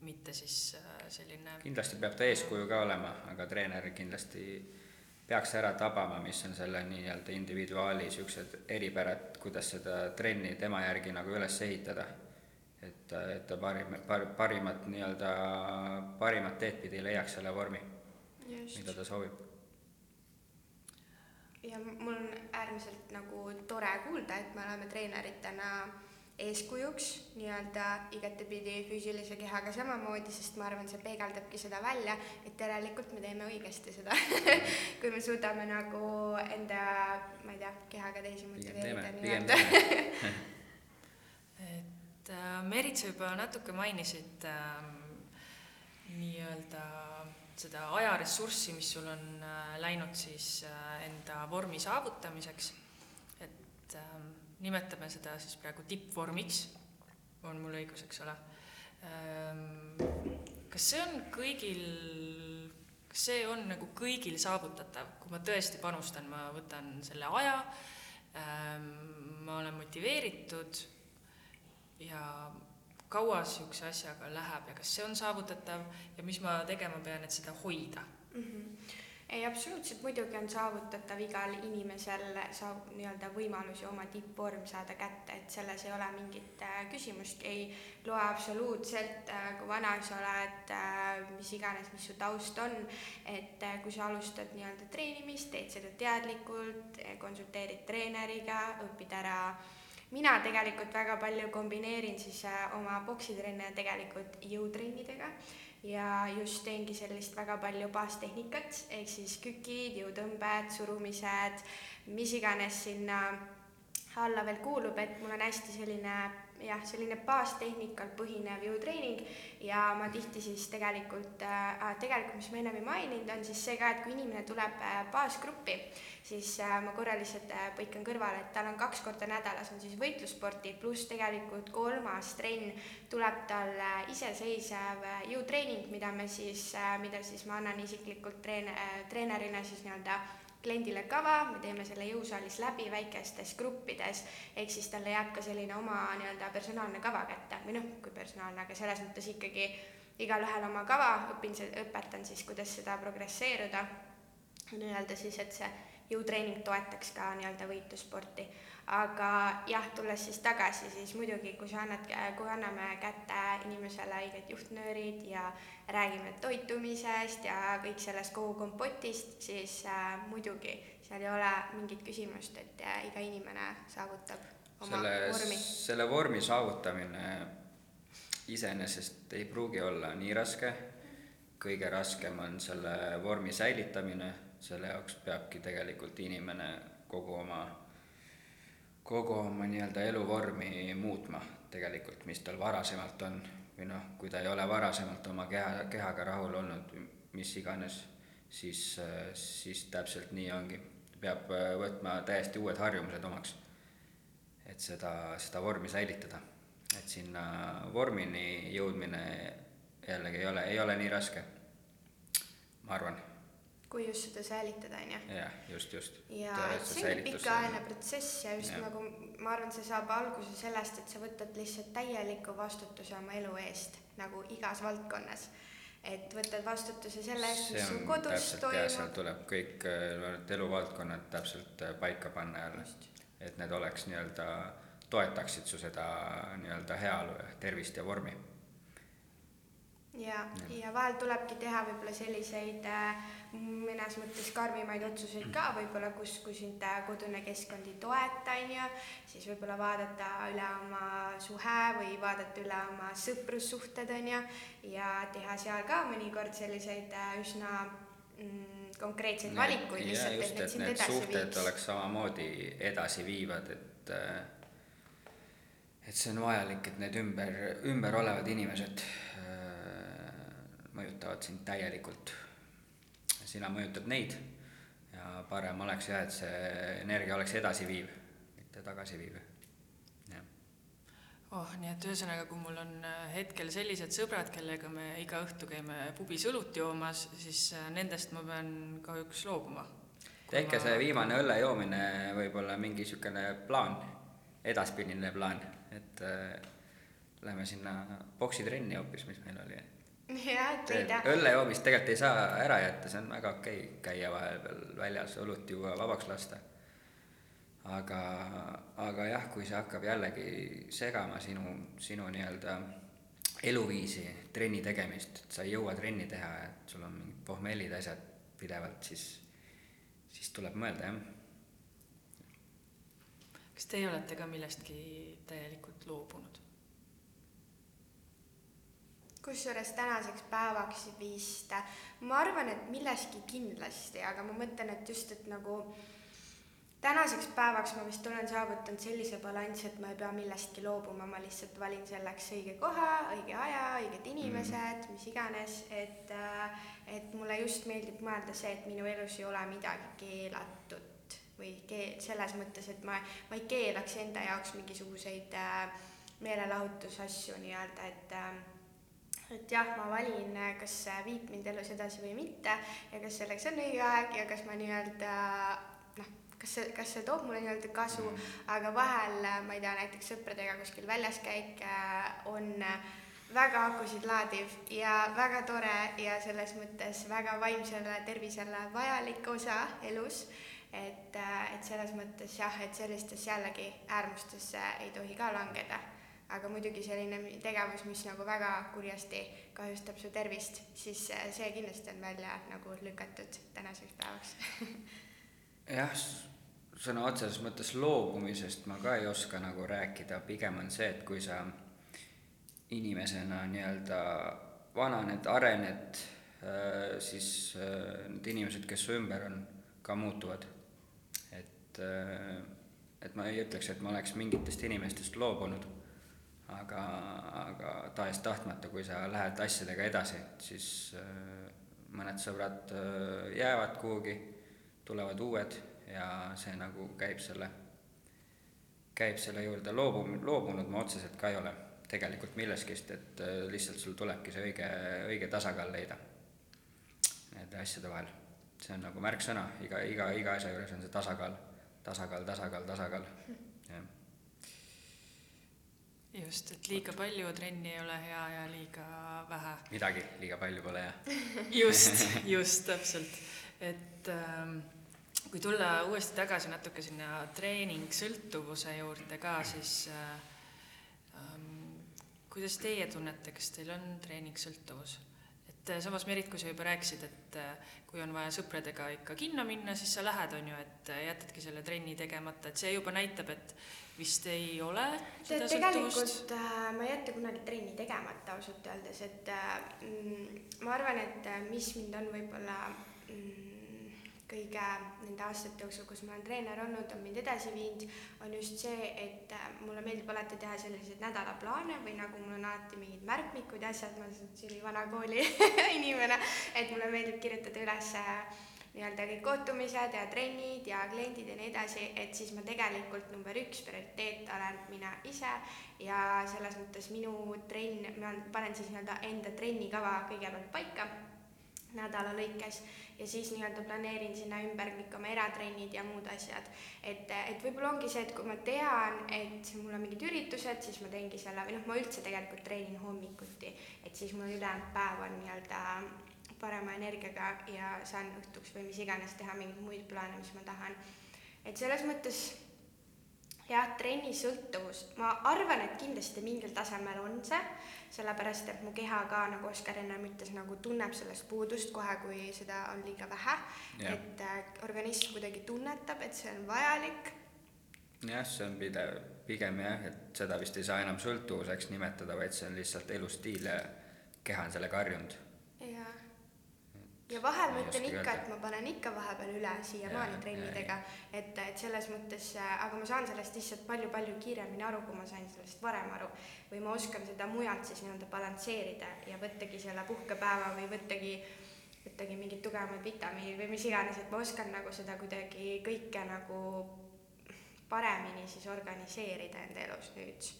mitte siis äh, selline kindlasti peab ta eeskuju ka olema, aga treener kindlasti peaks ära tabama, mis on selle nii-öelda individuaali niisugused eripärad, kuidas seda trenni tema järgi nagu üles ehitada. et, et ta parim, par-, parimat nii-öelda, parimat teed pidi leiaks selle vormi, mida ta soovib. ja mul on äärmiselt nagu tore kuulda, et me oleme treeneritena eeskujuks nii-öelda igatepidi füüsilise kehaga samamoodi, sest ma arvan, see peegeldabki seda välja, et järelikult me teeme õigesti seda kui me suudame nagu enda, ma ei tea, kehaga teisi motiveerida, nii-öelda et äh, Merit, sa juba natuke mainisid äh, nii-öelda seda ajaressurssi, mis sul on äh, läinud siis äh, enda vormi saavutamiseks. et äh, nimetame seda siis praegu tippvormiks, on mul õigus, eks ole ähm,. kas see on kõigil, kas see on nagu kõigil saavutatav, kui ma tõesti panustan, ma võtan selle aja ähm,, ma olen motiveeritud ja kaua niisuguse asjaga läheb ja kas see on saavutatav ja mis ma tegema pean, et seda hoida? mm. -hmm. Ei, absoluutselt. Muidugi on saavutatav igal inimesel saab nii-öelda võimalusi oma tippvorm saada kätte, et selles ei ole mingit äh, küsimust, ei loe absoluutselt äh,, kui vana sa oled äh,, mis iganes, mis su taust on, et äh, kui sa alustad nii-öelda treenimist, teed seda teadlikult, konsulteerid treeneriga, õpid ära. Mina tegelikult väga palju kombineerin siis äh, oma poksitrenne tegelikult jõutrennidega ja just teengi sellist väga palju baastehnikat, ehk siis kükid, jõutõmbed, surumised, mis iganes sinna alla veel kuulub, et mul on hästi selline jah, selline baastehnikal põhinev jõutreening. Ja ma tihti siis tegelikult äh,, tegelikult mis ma ennem ei maininud, on siis see ka, et kui inimene tuleb äh, baasgruppi, siis äh, ma korra lihtsalt äh, põikan kõrvale, et tal on kaks korda nädalas on siis võitlussporti, pluss tegelikult kolmas trenn tuleb tal äh, iseseisev äh, jõutreening, mida me siis äh,, mida siis ma annan isiklikult treen- äh,, treenerina siis nii-öelda kliendile kava, me teeme selle jõusaalis läbi väikestes gruppides, ehk siis talle jääb ka selline oma nii-öelda personaalne kava kätte. Või noh, kui personaalne, aga selles mõttes ikkagi igalühel oma kava, õpin, õpetan siis, kuidas seda progresseeruda, nii-öelda siis, et see jõutreening toetaks ka nii-öelda võitlussporti. Aga jah, tulles siis tagasi, siis muidugi, kui sa annad, kui anname kätte inimesele õiged juhtnöörid ja räägime toitumisest ja kõik sellest kogu kompotist, siis äh, muidugi seal ei ole mingit küsimust, et äh, iga inimene saavutab oma selle, vormi. selle vormi saavutamine iseenesest ei pruugi olla nii raske, kõige raskem on selle vormi säilitamine, selle jaoks peabki tegelikult inimene kogu oma, kogu oma nii-öelda eluvormi muutma tegelikult, mis tal varasemalt on, või noh, kui ta ei ole varasemalt oma keha, kehaga rahul olnud, mis iganes, siis, siis täpselt nii ongi. peab võtma täiesti uued harjumused omaks, et seda, seda vormi säilitada et sinna vormini jõudmine jällegi ei ole, ei ole nii raske, ma arvan. Kui just seda säilitada, on ju. jah, just, just. ja see on pikaajaline protsess ja just ja. nagu ma arvan, see saab alguse sellest, et sa võtad lihtsalt täieliku vastutuse oma elu eest nagu igas valdkonnas. et võtad vastutuse selle eest, mis su kodus toimub. seal tuleb kõik eluvaldkonnad täpselt paika panna jälle, et need oleks nii-öelda toetaksid su seda nii-öelda heaolu ja tervist ja vormi. Ja, ja vahel tulebki teha võib-olla selliseid äh, mõnes mõttes karmimaid otsuseid ka võib-olla, kus, kui sind äh, kodune keskkond ei toeta, on ju, siis võib-olla vaadata üle oma suhe või vaadata üle oma sõprussuhted, on ju, ja teha seal ka mõnikord selliseid äh, üsna mm, konkreetseid valikuid lihtsalt, et need sind edasi viiks. oleks samamoodi edasiviivad, et et see on vajalik, et need ümber, ümber olevad inimesed mõjutavad sind täielikult. sina mõjutad neid ja parem oleks jah, et see energia oleks edasiviiv, mitte tagasiviiv. oh, nii et ühesõnaga, kui mul on äh, hetkel sellised sõbrad, kellega me iga õhtu käime pubis õlut joomas, siis äh, nendest ma pean kahjuks loobuma. tehke ma... see viimane õlle joomine võib-olla mingi niisugune plaan, edaspidine plaan et äh, lähme sinna poksitrenni hoopis, mis meil oli. Jah, et leida. õlle joomist tegelikult ei saa ära jätta, see on väga okei okay, käia vahepeal väljas, õlut juua, vabaks lasta. aga, aga jah, kui see hakkab jällegi segama sinu, sinu nii-öelda eluviisi, trenni tegemist, et sa ei jõua trenni teha, et sul on mingid pohmellid, asjad pidevalt, siis, siis tuleb mõelda, jah kas teie olete ka millestki täielikult loobunud? Kusjuures tänaseks päevaks vist, ma arvan, et millestki kindlasti, aga ma mõtlen, et just, et nagu tänaseks päevaks ma vist olen saavutanud sellise balansi, et ma ei pea millestki loobuma, ma lihtsalt valin selleks õige koha, õige aja, õiged inimesed mm., mis iganes, et et mulle just meeldib mõelda see, et minu elus ei ole midagi keelatud või keel, selles mõttes, et ma, ma ei keelaks enda jaoks mingisuguseid äh, meelelahutusasju nii-öelda, et äh, et jah, ma valin, kas viib mind elus edasi või mitte ja kas selleks on õige aeg ja kas ma nii-öelda noh, kas see, kas see toob mulle nii-öelda kasu, mm. aga vahel ma ei tea, näiteks sõpradega kuskil väljas käik on väga akusid laadiv ja väga tore ja selles mõttes väga vaimsele tervisele vajalik osa elus et, et selles mõttes jah, et sellistesse jällegi äärmustesse ei tohi ka langeda. Aga muidugi selline tegevus, mis nagu väga kurjasti kahjustab su tervist, siis äh, see kindlasti on välja nagu lükatud tänaseks päevaks. Jah, sõna otseses mõttes loobumisest ma ka ei oska nagu rääkida, pigem on see, et kui sa inimesena nii-öelda vananed, arened, äh, siis need inimesed, kes su ümber on, ka muutuvad. Et, äh, et ma ei ütleks, et ma oleks mingitest inimestest loobunud, aga, aga tahes-tahtmata, kui sa lähed asjadega edasi, siis äh, mõned sõbrad äh, jäävad kuhugi, tulevad uued ja see nagu käib selle, käib selle juurde, loobu, loobunud ma otseselt ka ei ole tegelikult milleskist, et äh, lihtsalt sul tulebki see õige, õige tasakaal leida nende asjade vahel. see on nagu märksõna, iga, iga, iga asja juures on see tasakaal, tasakaal, tasakaal, tasakaal, just, et liiga palju trenni ei ole hea ja liiga vähe. midagi liiga palju pole hea. just, just täpselt, et ähm, kui tulla uuesti tagasi natuke sinna treeningsõltuvuse juurde ka, siis äh, ähm, kuidas teie tunnete, kas teil on treeningsõltuvus? Et äh, samas, Merit, kui sa juba rääkisid, et äh, kui on vaja sõpradega ikka kinno minna, siis sa lähed, on ju, et äh, jätadki selle trenni tegemata, et see juba näitab, et vist ei ole tead, tegelikult äh, ma ei jäta kunagi trenni tegemata ausalt öeldes, et äh, ma arvan, et mis mind on võib-olla mm, kõige nende aastate jooksul, kus ma olen treener olnud, on mind edasi viinud, on just see, et äh, mulle meeldib alati teha selliseid nädalaplaane või nagu mul on alati mingid märkmikud ja asjad, ma olen selline vana kooli inimene, et mulle meeldib kirjutada üles äh, nii-öelda kõik kohtumised ja trennid ja kliendid ja nii edasi, et siis ma tegelikult number üks prioriteet olen mina ise ja selles mõttes minu trenn, ma panen siis nii-öelda enda trennikava kõigepealt paika nädala lõikes ja siis nii-öelda planeerin sinna ümber kõik oma eratrennid ja muud asjad. et, et võib-olla ongi see, et kui ma tean, et mul on mingid üritused, siis ma teengi selle või noh, ma üldse tegelikult treenin hommikuti, et siis mul ülejäänud päev on nii-öelda parema energiaga ja saan õhtuks või mis iganes teha mingeid muid plaane, mis ma tahan. et selles mõttes jah, trennisõltuvus, ma arvan, et kindlasti mingil tasemel on see, sellepärast et mu keha ka, nagu Oskar ennem ütles, nagu tunneb sellest puudust kohe, kui seda on liiga vähe. et äh, organism kuidagi tunnetab, et see on vajalik. jah, see on pidev, pigem jah, et seda vist ei saa enam sõltuvuseks nimetada, vaid see on lihtsalt elustiil ja keha on sellega harjunud ja vahel ma ütlen ikka, et ma panen ikka vahepeal üle siiamaani trennidega, et, et selles mõttes, aga ma saan sellest lihtsalt palju-palju kiiremini aru, kui ma sain sellest varem aru. või ma oskan seda mujalt siis nii-öelda balansseerida ja võttagi selle puhkepäeva või võttagi, võttagi mingeid tugevamaid vitamiine või mis iganes, et ma oskan nagu seda kuidagi kõike nagu paremini siis organiseerida enda elus nüüd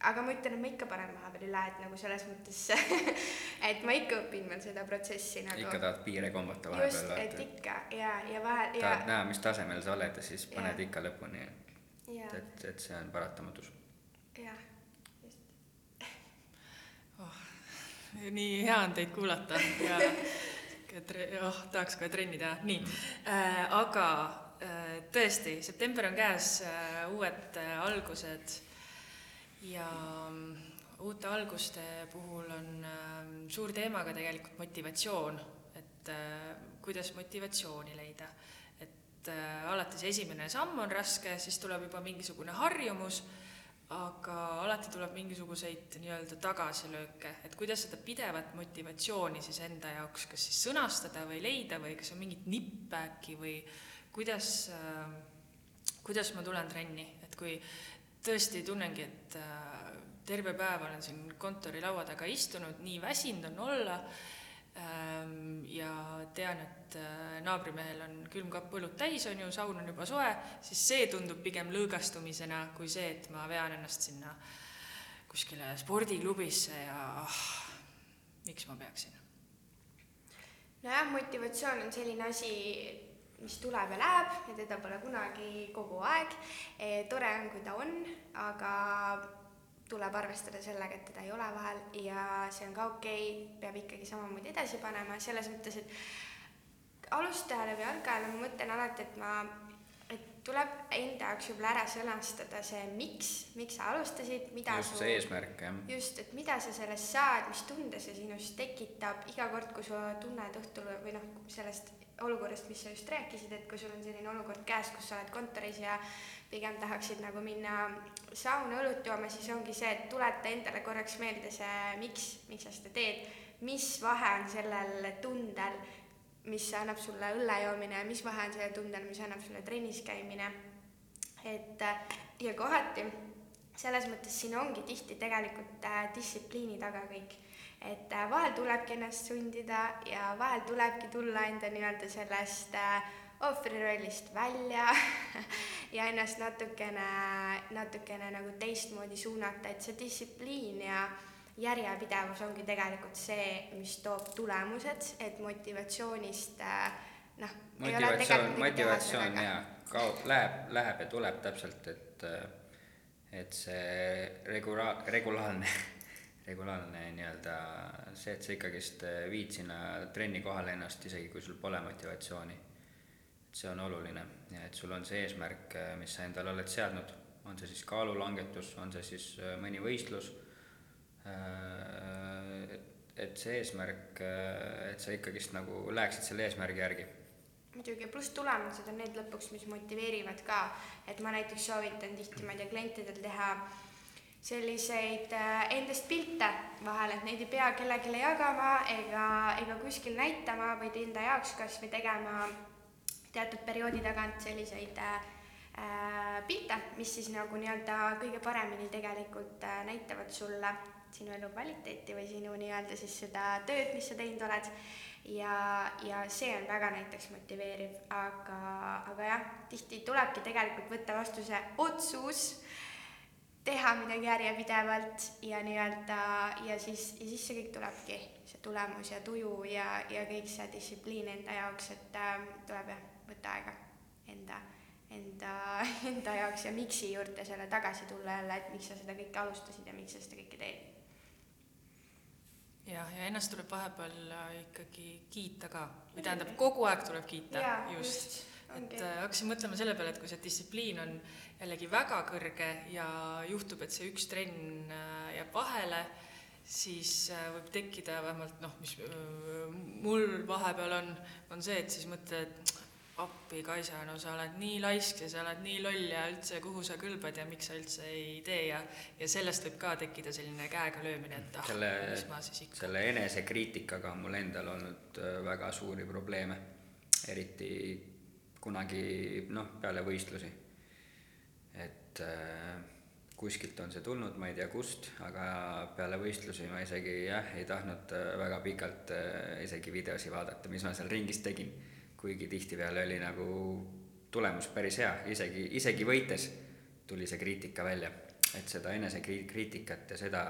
aga ma ütlen, et ma ikka panen vahepeal üle, et nagu selles mõttes et ma ikka õpin veel seda protsessi nagu. ikka tahad piire kombata vahepeal. just, et ikka ja, ja vahel ja. tahad näha, mis tasemel sa oled ja siis paned ja. ikka lõpuni. et, et see on paratamatus. jah, just oh,. nii hea on teid kuulata ja tre-, oh, tahaks kohe trenni teha, nii äh,, aga äh, tõesti, september on käes äh,, uued äh, algused ja mm, uute alguste puhul on äh, suur teema ka tegelikult motivatsioon, et äh, kuidas motivatsiooni leida. et äh, alati see esimene samm on raske, siis tuleb juba mingisugune harjumus, aga alati tuleb mingisuguseid nii-öelda tagasilööke, et kuidas seda pidevat motivatsiooni siis enda jaoks kas siis sõnastada või leida või kas on mingeid nippe äkki või kuidas äh,, kuidas ma tulen trenni, et kui tõesti tunnengi, et äh, terve päev olen siin kontori laua taga istunud, nii väsinud on olla ähm, ja tean, et äh, naabrimehel on külmkapp õlut täis, on ju, saun on juba soe, siis see tundub pigem lõõgastumisena kui see, et ma vean ennast sinna kuskile spordiklubisse ja ah, miks ma peaksin? nojah, motivatsioon on selline asi, mis tuleb ja läheb ja teda pole kunagi kogu aeg e,. tore on, kui ta on, aga tuleb arvestada sellega, et teda ei ole vahel ja see on ka okei okay,, peab ikkagi samamoodi edasi panema, selles mõttes, et alustajale või algajale ma mõtlen alati, et ma, et tuleb enda jaoks võib-olla ära sõnastada see, miks, miks sa alustasid, mida just su, see eesmärk, jah. just, et mida sa sellest saad, mis tunde see sinus tekitab iga kord, kui sa tunned õhtul või noh, sellest olukorrast, mis sa just rääkisid, et kui sul on selline olukord käes, kus sa oled kontoris ja pigem tahaksid nagu minna sauna õlut jooma, siis ongi see, et tuleta endale korraks meelde see, miks, miks sa seda teed, mis vahe on sellel tundel, mis annab sulle õlle joomine ja mis vahe on sellel tundel, mis annab sulle trennis käimine. et ja kohati selles mõttes siin ongi tihti tegelikult äh, distsipliini taga kõik. et äh, vahel tulebki ennast sundida ja vahel tulebki tulla enda nii-öelda sellest äh, ohvri rollist välja ja ennast natukene, natukene nagu teistmoodi suunata, et see distsipliin ja järjepidevus ongi tegelikult see, mis toob tulemused, et motivatsioonist äh, noh. motivatsioon, motivatsioon ja kaob, läheb, läheb ja tuleb täpselt, et, et see regula-, regulaarne regulaarne nii-öelda see, et sa ikkagist viid sinna trenni kohale ennast, isegi kui sul pole motivatsiooni. See on oluline ja et sul on see eesmärk, äh, mis sa endale oled seadnud, on see siis kaalulangetus, on see siis äh, mõni võistlus, äh, et see eesmärk, et sa ikkagist nagu läheksid selle eesmärgi järgi muidugi, pluss tulemused on need lõpuks, mis motiveerivad ka, et ma näiteks soovitan tihti, ma ei tea, klientidel teha selliseid endast pilte vahel, et neid ei pea kellelegi jagama ega, ega kuskil näitama, vaid enda jaoks kas või tegema teatud perioodi tagant selliseid äh, pilte, mis siis nagu nii-öelda kõige paremini tegelikult äh, näitavad sulle sinu elukvaliteeti või sinu nii-öelda siis seda tööd, mis sa teinud oled. Ja, ja see on väga näiteks motiveeriv, aga, aga jah, tihti tulebki tegelikult võtta vastu see otsus teha midagi järjepidevalt ja nii-öelda ja siis, ja siis see kõik tulebki, see tulemus ja tuju ja, ja kõik see distsipliin enda jaoks, et äh, tuleb jah võtta aega enda, enda, enda jaoks ja miks'i juurde selle tagasi tulla jälle, et miks sa seda kõike alustasid ja miks sa seda kõike teed. Jah, ja ennast tuleb vahepeal äh, ikkagi kiita ka, või tähendab, kogu aeg tuleb kiita, just, just.. et äh, hakkasin mõtlema selle peale, et kui see distsipliin on jällegi väga kõrge ja juhtub, et see üks trenn äh, jääb vahele, siis võib tekkida vähemalt noh, mis mul vahepeal on, on see, et siis mõtled, et appi, Kaisa, no sa oled nii laisk ja sa oled nii loll ja üldse, kuhu sa kõlbad ja miks sa üldse ei tee ja ja sellest võib ka tekkida selline käega löömine, et ah, mis ma siis ikka. selle enesekriitikaga on mul endal olnud äh, väga suuri probleeme, eriti kunagi noh, peale võistlusi. et äh, kuskilt on see tulnud, ma ei tea kust, aga peale võistlusi ma isegi jah, ei tahtnud äh, väga pikalt äh, isegi videosi vaadata, mis ma seal ringis tegin kuigi tihtipeale oli nagu tulemus päris hea, isegi, isegi võites tuli see kriitika välja, et seda enesekriitikat ja seda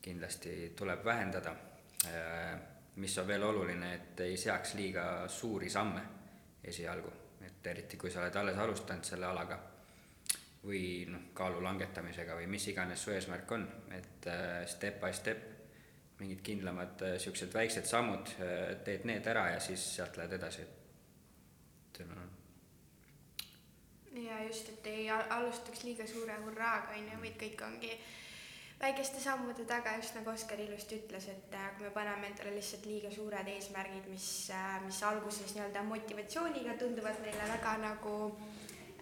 kindlasti tuleb vähendada. mis on veel oluline, et ei seaks liiga suuri samme esialgu, et eriti kui sa oled alles alustanud selle alaga või noh, kaalu langetamisega või mis iganes su eesmärk on, et äh, step by step mingid kindlamad niisugused äh, väiksed sammud, äh, teed need ära ja siis sealt lähed edasi tema. ja just, et ei alustaks liiga suure hurraaga, on ju, vaid kõik ongi väikeste sammude taga, just nagu Oskar ilusti ütles, et äh, kui me paneme endale lihtsalt liiga suured eesmärgid, mis, äh, mis alguses nii-öelda motivatsiooniga tunduvad meile väga nagu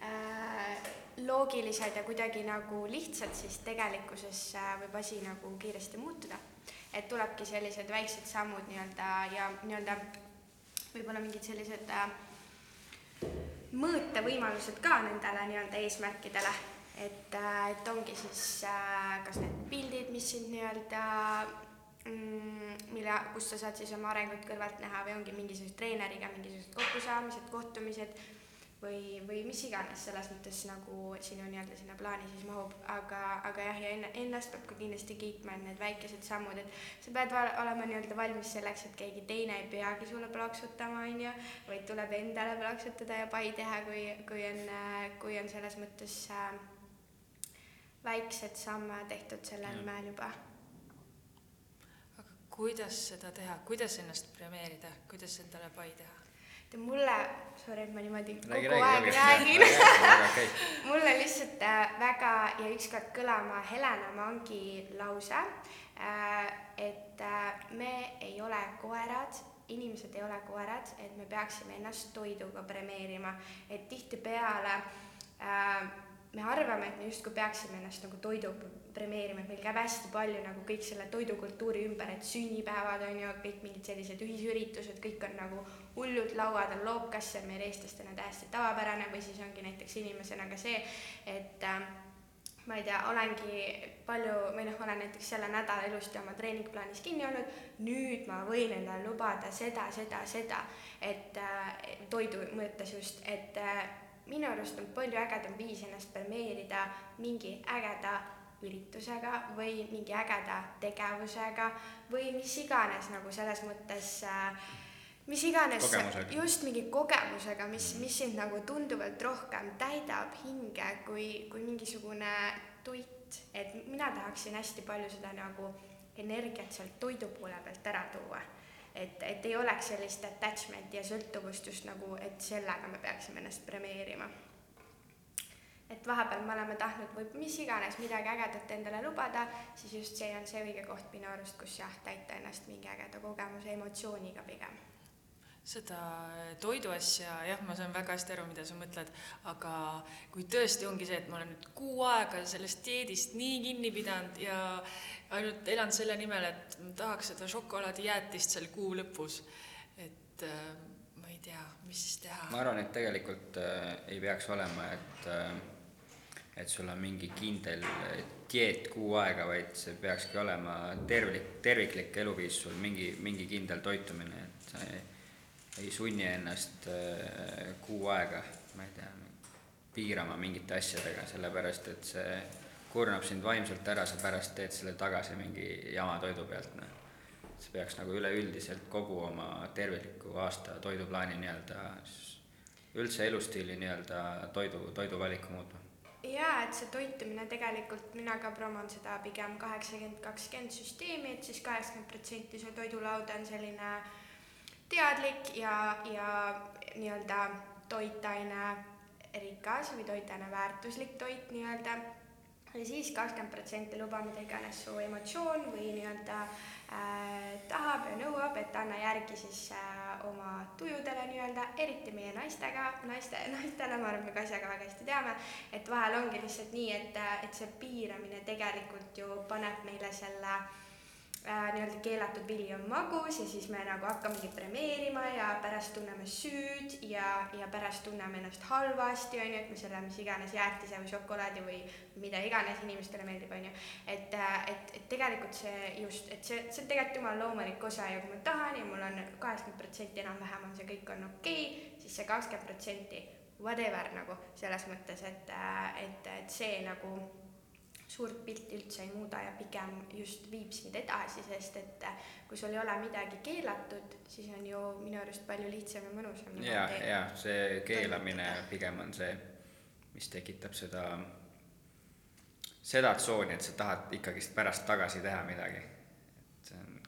äh, loogilised ja kuidagi nagu lihtsad, siis tegelikkuses äh, võib asi nagu kiiresti muutuda. et tulebki sellised väiksed sammud nii-öelda ja nii-öelda võib-olla mingid sellised äh, mõõtevõimalused ka nendele nii-öelda eesmärkidele, et, äh, et ongi siis äh, kas need pildid, mis sind nii-öelda mm, mille, kus sa saad siis oma arengut kõrvalt näha või ongi mingisuguse treeneriga mingisugused kokkusaamised, kohtumised või, või mis iganes selles mõttes nagu sinu nii-öelda sinna plaani siis mahub, aga, aga jah, ja enne, ennast peab ka kindlasti kiitma, et need väikesed sammud, et sa pead olema nii-öelda valmis selleks, et keegi teine ei peagi sulle plaksutama, on ju, vaid tuleb endale plaksutada ja pai teha, kui, kui on, kui on selles mõttes äh, väiksed samme tehtud selle nimel juba. Aga kuidas seda teha, kuidas ennast premeerida, kuidas endale pai teha? Tead mulle, sorry, et ma niimoodi räägi, kogu räägi, aeg räägin. Mulle lihtsalt äh, väga jäi ükskord kõlama Helena Mangi lause, äh, et äh, me ei ole koerad, inimesed ei ole koerad, et me peaksime ennast toiduga premeerima, et tihtipeale me arvame, et me justkui peaksime ennast nagu toidu premeerima, et meil käib hästi palju nagu kõik selle toidukultuuri ümber, et sünnipäevad on ju, kõik mingid sellised ühisüritused, kõik on nagu hullud lauad on lookas, see on meil eestlastena täiesti tavapärane või siis ongi näiteks inimesena ka see, et äh, ma ei tea, olengi palju või noh, olen näiteks selle nädala ilusti oma treeningplaanis kinni olnud, nüüd ma võin endale lubada seda, seda, seda, et äh, toidu mõttes just, et äh, minu arust on palju ägedam viis ennast premeerida mingi ägeda üritusega või mingi ägeda tegevusega või mis iganes nagu selles mõttes äh, mis iganes, just mingi kogemusega, mis, mis sind nagu tunduvalt rohkem täidab hinge kui, kui mingisugune toit. et mina tahaksin hästi palju seda nagu energiat sealt toidu poole pealt ära tuua. Et, et ei oleks sellist attachment'i ja sõltuvust just nagu, et sellega me peaksime ennast premeerima. et vahepeal me oleme tahtnud või mis iganes midagi ägedat endale lubada, siis just see on see õige koht minu arust, kus jah, täita ennast mingi ägeda kogemuse emotsiooniga pigem seda toidu asja, jah, ma saan väga hästi aru, mida sa mõtled, aga kui tõesti ongi see, et ma olen nüüd kuu aega sellest dieedist nii kinni pidanud ja ainult elan selle nimel, et ma tahaks seda šokolaadijäätist seal kuu lõpus, et äh, ma ei tea, mis siis teha. ma arvan, et tegelikult äh, ei peaks olema, et äh, et sul on mingi kindel dieet kuu aega, vaid see peakski olema tervik, terviklik eluviis sul, mingi, mingi kindel toitumine, et sa ei ei sunni ennast äh, kuu aega, ma ei tea, piirama mingite asjadega, sellepärast et see kurnab sind vaimselt ära, sa pärast teed selle tagasi mingi jama toidu pealt, noh. see peaks nagu üleüldiselt kogu oma tervikliku aasta toiduplaani nii-öelda, üldse elustiili nii-öelda toidu, toiduvaliku muutma jaa, et see toitumine tegelikult, mina ka promon seda pigem kaheksakümmend, kakskümmend süsteemi, et siis kaheksakümmend protsenti su toidulauda on selline äh, teadlik ja, ja nii-öelda toitaine rikas või toitaine väärtuslik toit nii-öelda. Ja siis kakskümmend protsenti luba, mida iganes su emotsioon või nii-öelda äh, tahab ja nõuab, et anna järgi siis äh, oma tujudele nii-öelda, eriti meie naistega, naiste, naistele, ma arvan, me Kasjaga väga hästi teame, et vahel ongi lihtsalt nii, et, et see piiramine tegelikult ju paneb meile selle äh, äh, nii-öelda keelatud vili on magus ja siis me nagu hakkamegi premeerima ja pärast tunneme süüd ja, ja pärast tunneme ennast halvasti, on ju, et me selle mis iganes jäätise või šokolaadi või mida iganes inimestele meeldib, on ju. et, äh, et, et tegelikult see just, et see, see on tegelikult jumala loomulik osa ja kui ma tahan ja mul on kaheksakümmend protsenti enam-vähem on see kõik on okei okay,, siis see kakskümmend protsenti whatever nagu selles mõttes, et, äh, et, et see nagu suurt pilti üldse ei muuda ja pigem just viib sind edasi, sest et äh, kui sul ei ole midagi keelatud, siis on ju minu arust palju lihtsam ja mõnusam. Nagu ja, ja see keelamine pigem on see, mis tekitab seda, seda tsooni, et sa tahad ikkagist pärast tagasi teha midagi. et see on,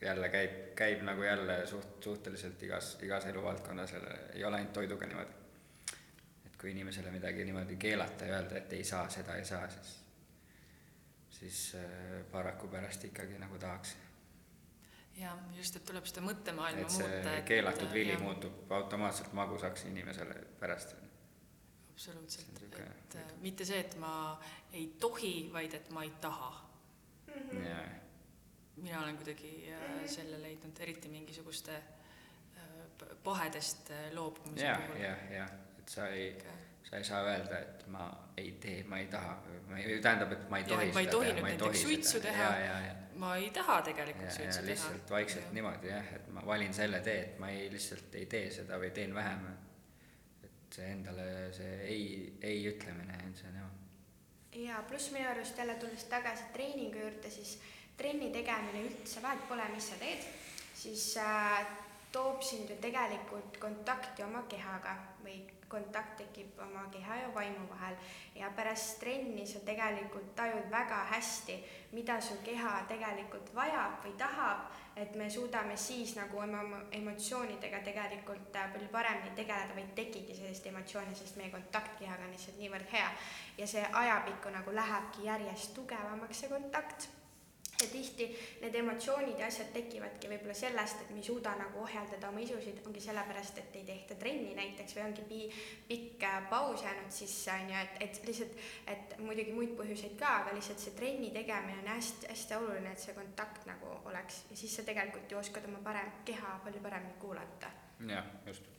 jälle käib, käib nagu jälle suht, suhteliselt igas, igas eluvaldkonnas, ei ole ainult toiduga niimoodi. et kui inimesele midagi niimoodi keelata ja öelda, et ei saa, seda ei saa, siis siis äh, paraku pärast ikkagi nagu tahaks. jah, just, et tuleb seda mõttemaailma muuta. et keelatud vili ja. muutub automaatselt magusaks inimesele pärast. absoluutselt, et et äh, mitte see, et ma ei tohi, vaid et ma ei taha mm. -hmm. Yeah. mina olen kuidagi äh, selle leidnud, eriti mingisuguste pahedest loobumise ja, puhul. jah, jah, et sa ei okay sa ei saa öelda, et ma ei tee, ma ei taha, ma ei, tähendab, et ma ei tohi ja, seda teha, ma ei tohi nüüd näiteks suitsu teha, ma ei taha tegelikult ja, suitsu teha. lihtsalt vaikselt ja. niimoodi jah, et ma valin selle tee, et ma ei, lihtsalt ei tee seda või teen vähem. et see endale, see ei, ei ütlemine, see on hea. ja pluss minu arust jälle tulles tagasi treeningu juurde, siis trenni tegemine üldse, vahet pole, mis sa teed, siis äh, toob sind ju tegelikult kontakti oma kehaga või kontakt tekib oma keha ja vaimu vahel. Ja pärast trenni sa tegelikult tajud väga hästi, mida su keha tegelikult vajab või tahab, et me suudame siis nagu oma emotsioonidega tegelikult äh, palju paremini tegeleda või ei tekigi sellist emotsiooni, sest meie kontakt kehaga on lihtsalt niivõrd hea. Ja see ajapikku nagu lähebki järjest tugevamaks, see kontakt ja tihti need emotsioonid ja asjad tekivadki võib-olla sellest, et me ei suuda nagu ohjeldada oma isusid, ongi sellepärast, et ei tehta trenni näiteks või ongi pi-, pikk äh, paus jäänud sisse, on ju, et, et lihtsalt, et muidugi muid põhjuseid ka, aga lihtsalt see trenni tegemine on hästi, hästi oluline, et see kontakt nagu oleks. Ja siis sa tegelikult ju oskad oma parem, keha palju paremini kuulata. jah, just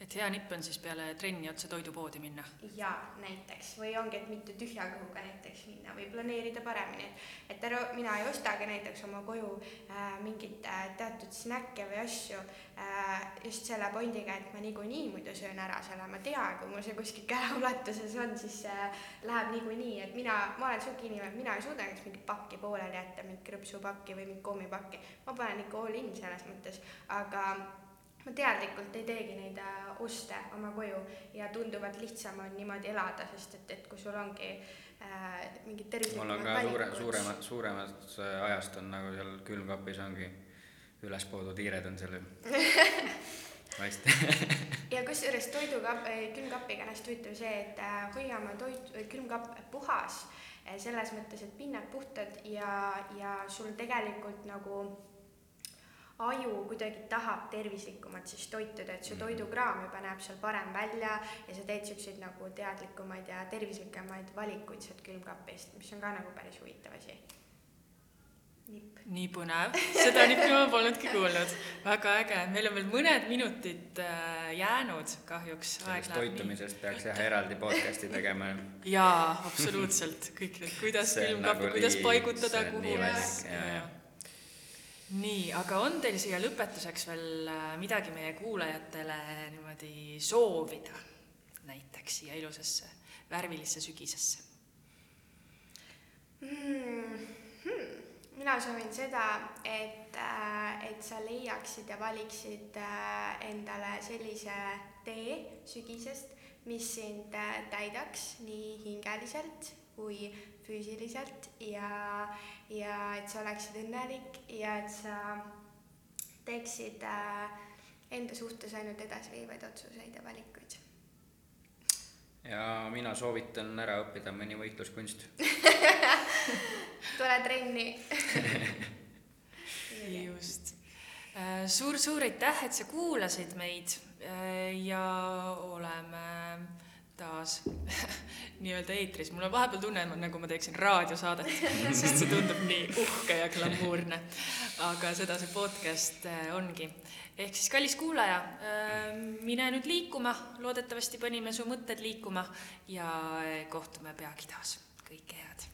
et hea nipp on siis peale trenni otse toidupoodi minna? jaa, näiteks, või ongi, et mitte tühja kõhuga näiteks minna. Või planeerida paremini, et et ära, mina ei ostagi näiteks oma koju äh, mingit äh, teatud snäkke või asju äh, just selle pointiga, et ma niikuinii muidu söön ära selle, ma tean, kui mul see kuskil käeulatuses on, siis äh, läheb niikuinii, et mina, ma olen sihuke inimene, et mina ei suuda näiteks mingit pakki pooleli jätta, mingit krõpsupakki või mingit kommipakki, ma panen ikka all in selles mõttes, aga ma teadlikult ei teegi neid äh, oste oma koju ja tunduvalt lihtsam on niimoodi elada, sest et, et kui sul ongi äh, mingid mul on ka suure, suuremad, suuremast äh, ajast on nagu seal külmkapis ongi üles poodud hiired on seal hästi ja kusjuures toidukapp, külmkapiga on hästi huvitav see, et äh, hoia oma toit, külmkapp puhas selles mõttes, et pinnad puhtad ja, ja sul tegelikult nagu aju kuidagi tahab tervislikumat siis toituda, et su toidukraam juba näeb seal parem välja ja sa teed siukseid nagu teadlikumaid ja tervislikemaid valikuid sealt külmkapist, mis on ka nagu päris huvitav asi. nipp. nii põnev, seda nippi ma polnudki kuulnud. väga äge, meil on veel mõned minutid äh, jäänud kahjuks. sellest toitumisest peaks jah eraldi podcast'i tegema jaa, absoluutselt, kõik need, kuidas külmkappi nagu kuidas paigutada, kuhu ja, jaa, jaa. Nii, aga on teil siia lõpetuseks veel äh, midagi meie kuulajatele niimoodi soovida, näiteks siia ilusasse värvilisse sügisesse? mm. -hmm. mina soovin seda, et, äh, et sa leiaksid ja valiksid äh, endale sellise tee sügisest, mis sind täidaks nii hingeliselt kui füüsiliselt ja, ja et sa oleksid õnnelik ja et sa teeksid äh, enda suhtes ainult edasiviivaid otsuseid ja valikuid. ja mina soovitan ära õppida mõni võitluskunst tule trenni just. suur-suur aitäh, et sa kuulasid meid äh, ja oleme taas nii-öelda eetris. mul on vahepeal tunne, nagu ma teeksin raadiosaadet, sest see tundub nii uhke ja glamuurne. aga seda see podcast äh, ongi. ehk siis, kallis kuulaja, mine nüüd liikuma, loodetavasti panime su mõtted liikuma ja äh, kohtume peagi taas. kõike head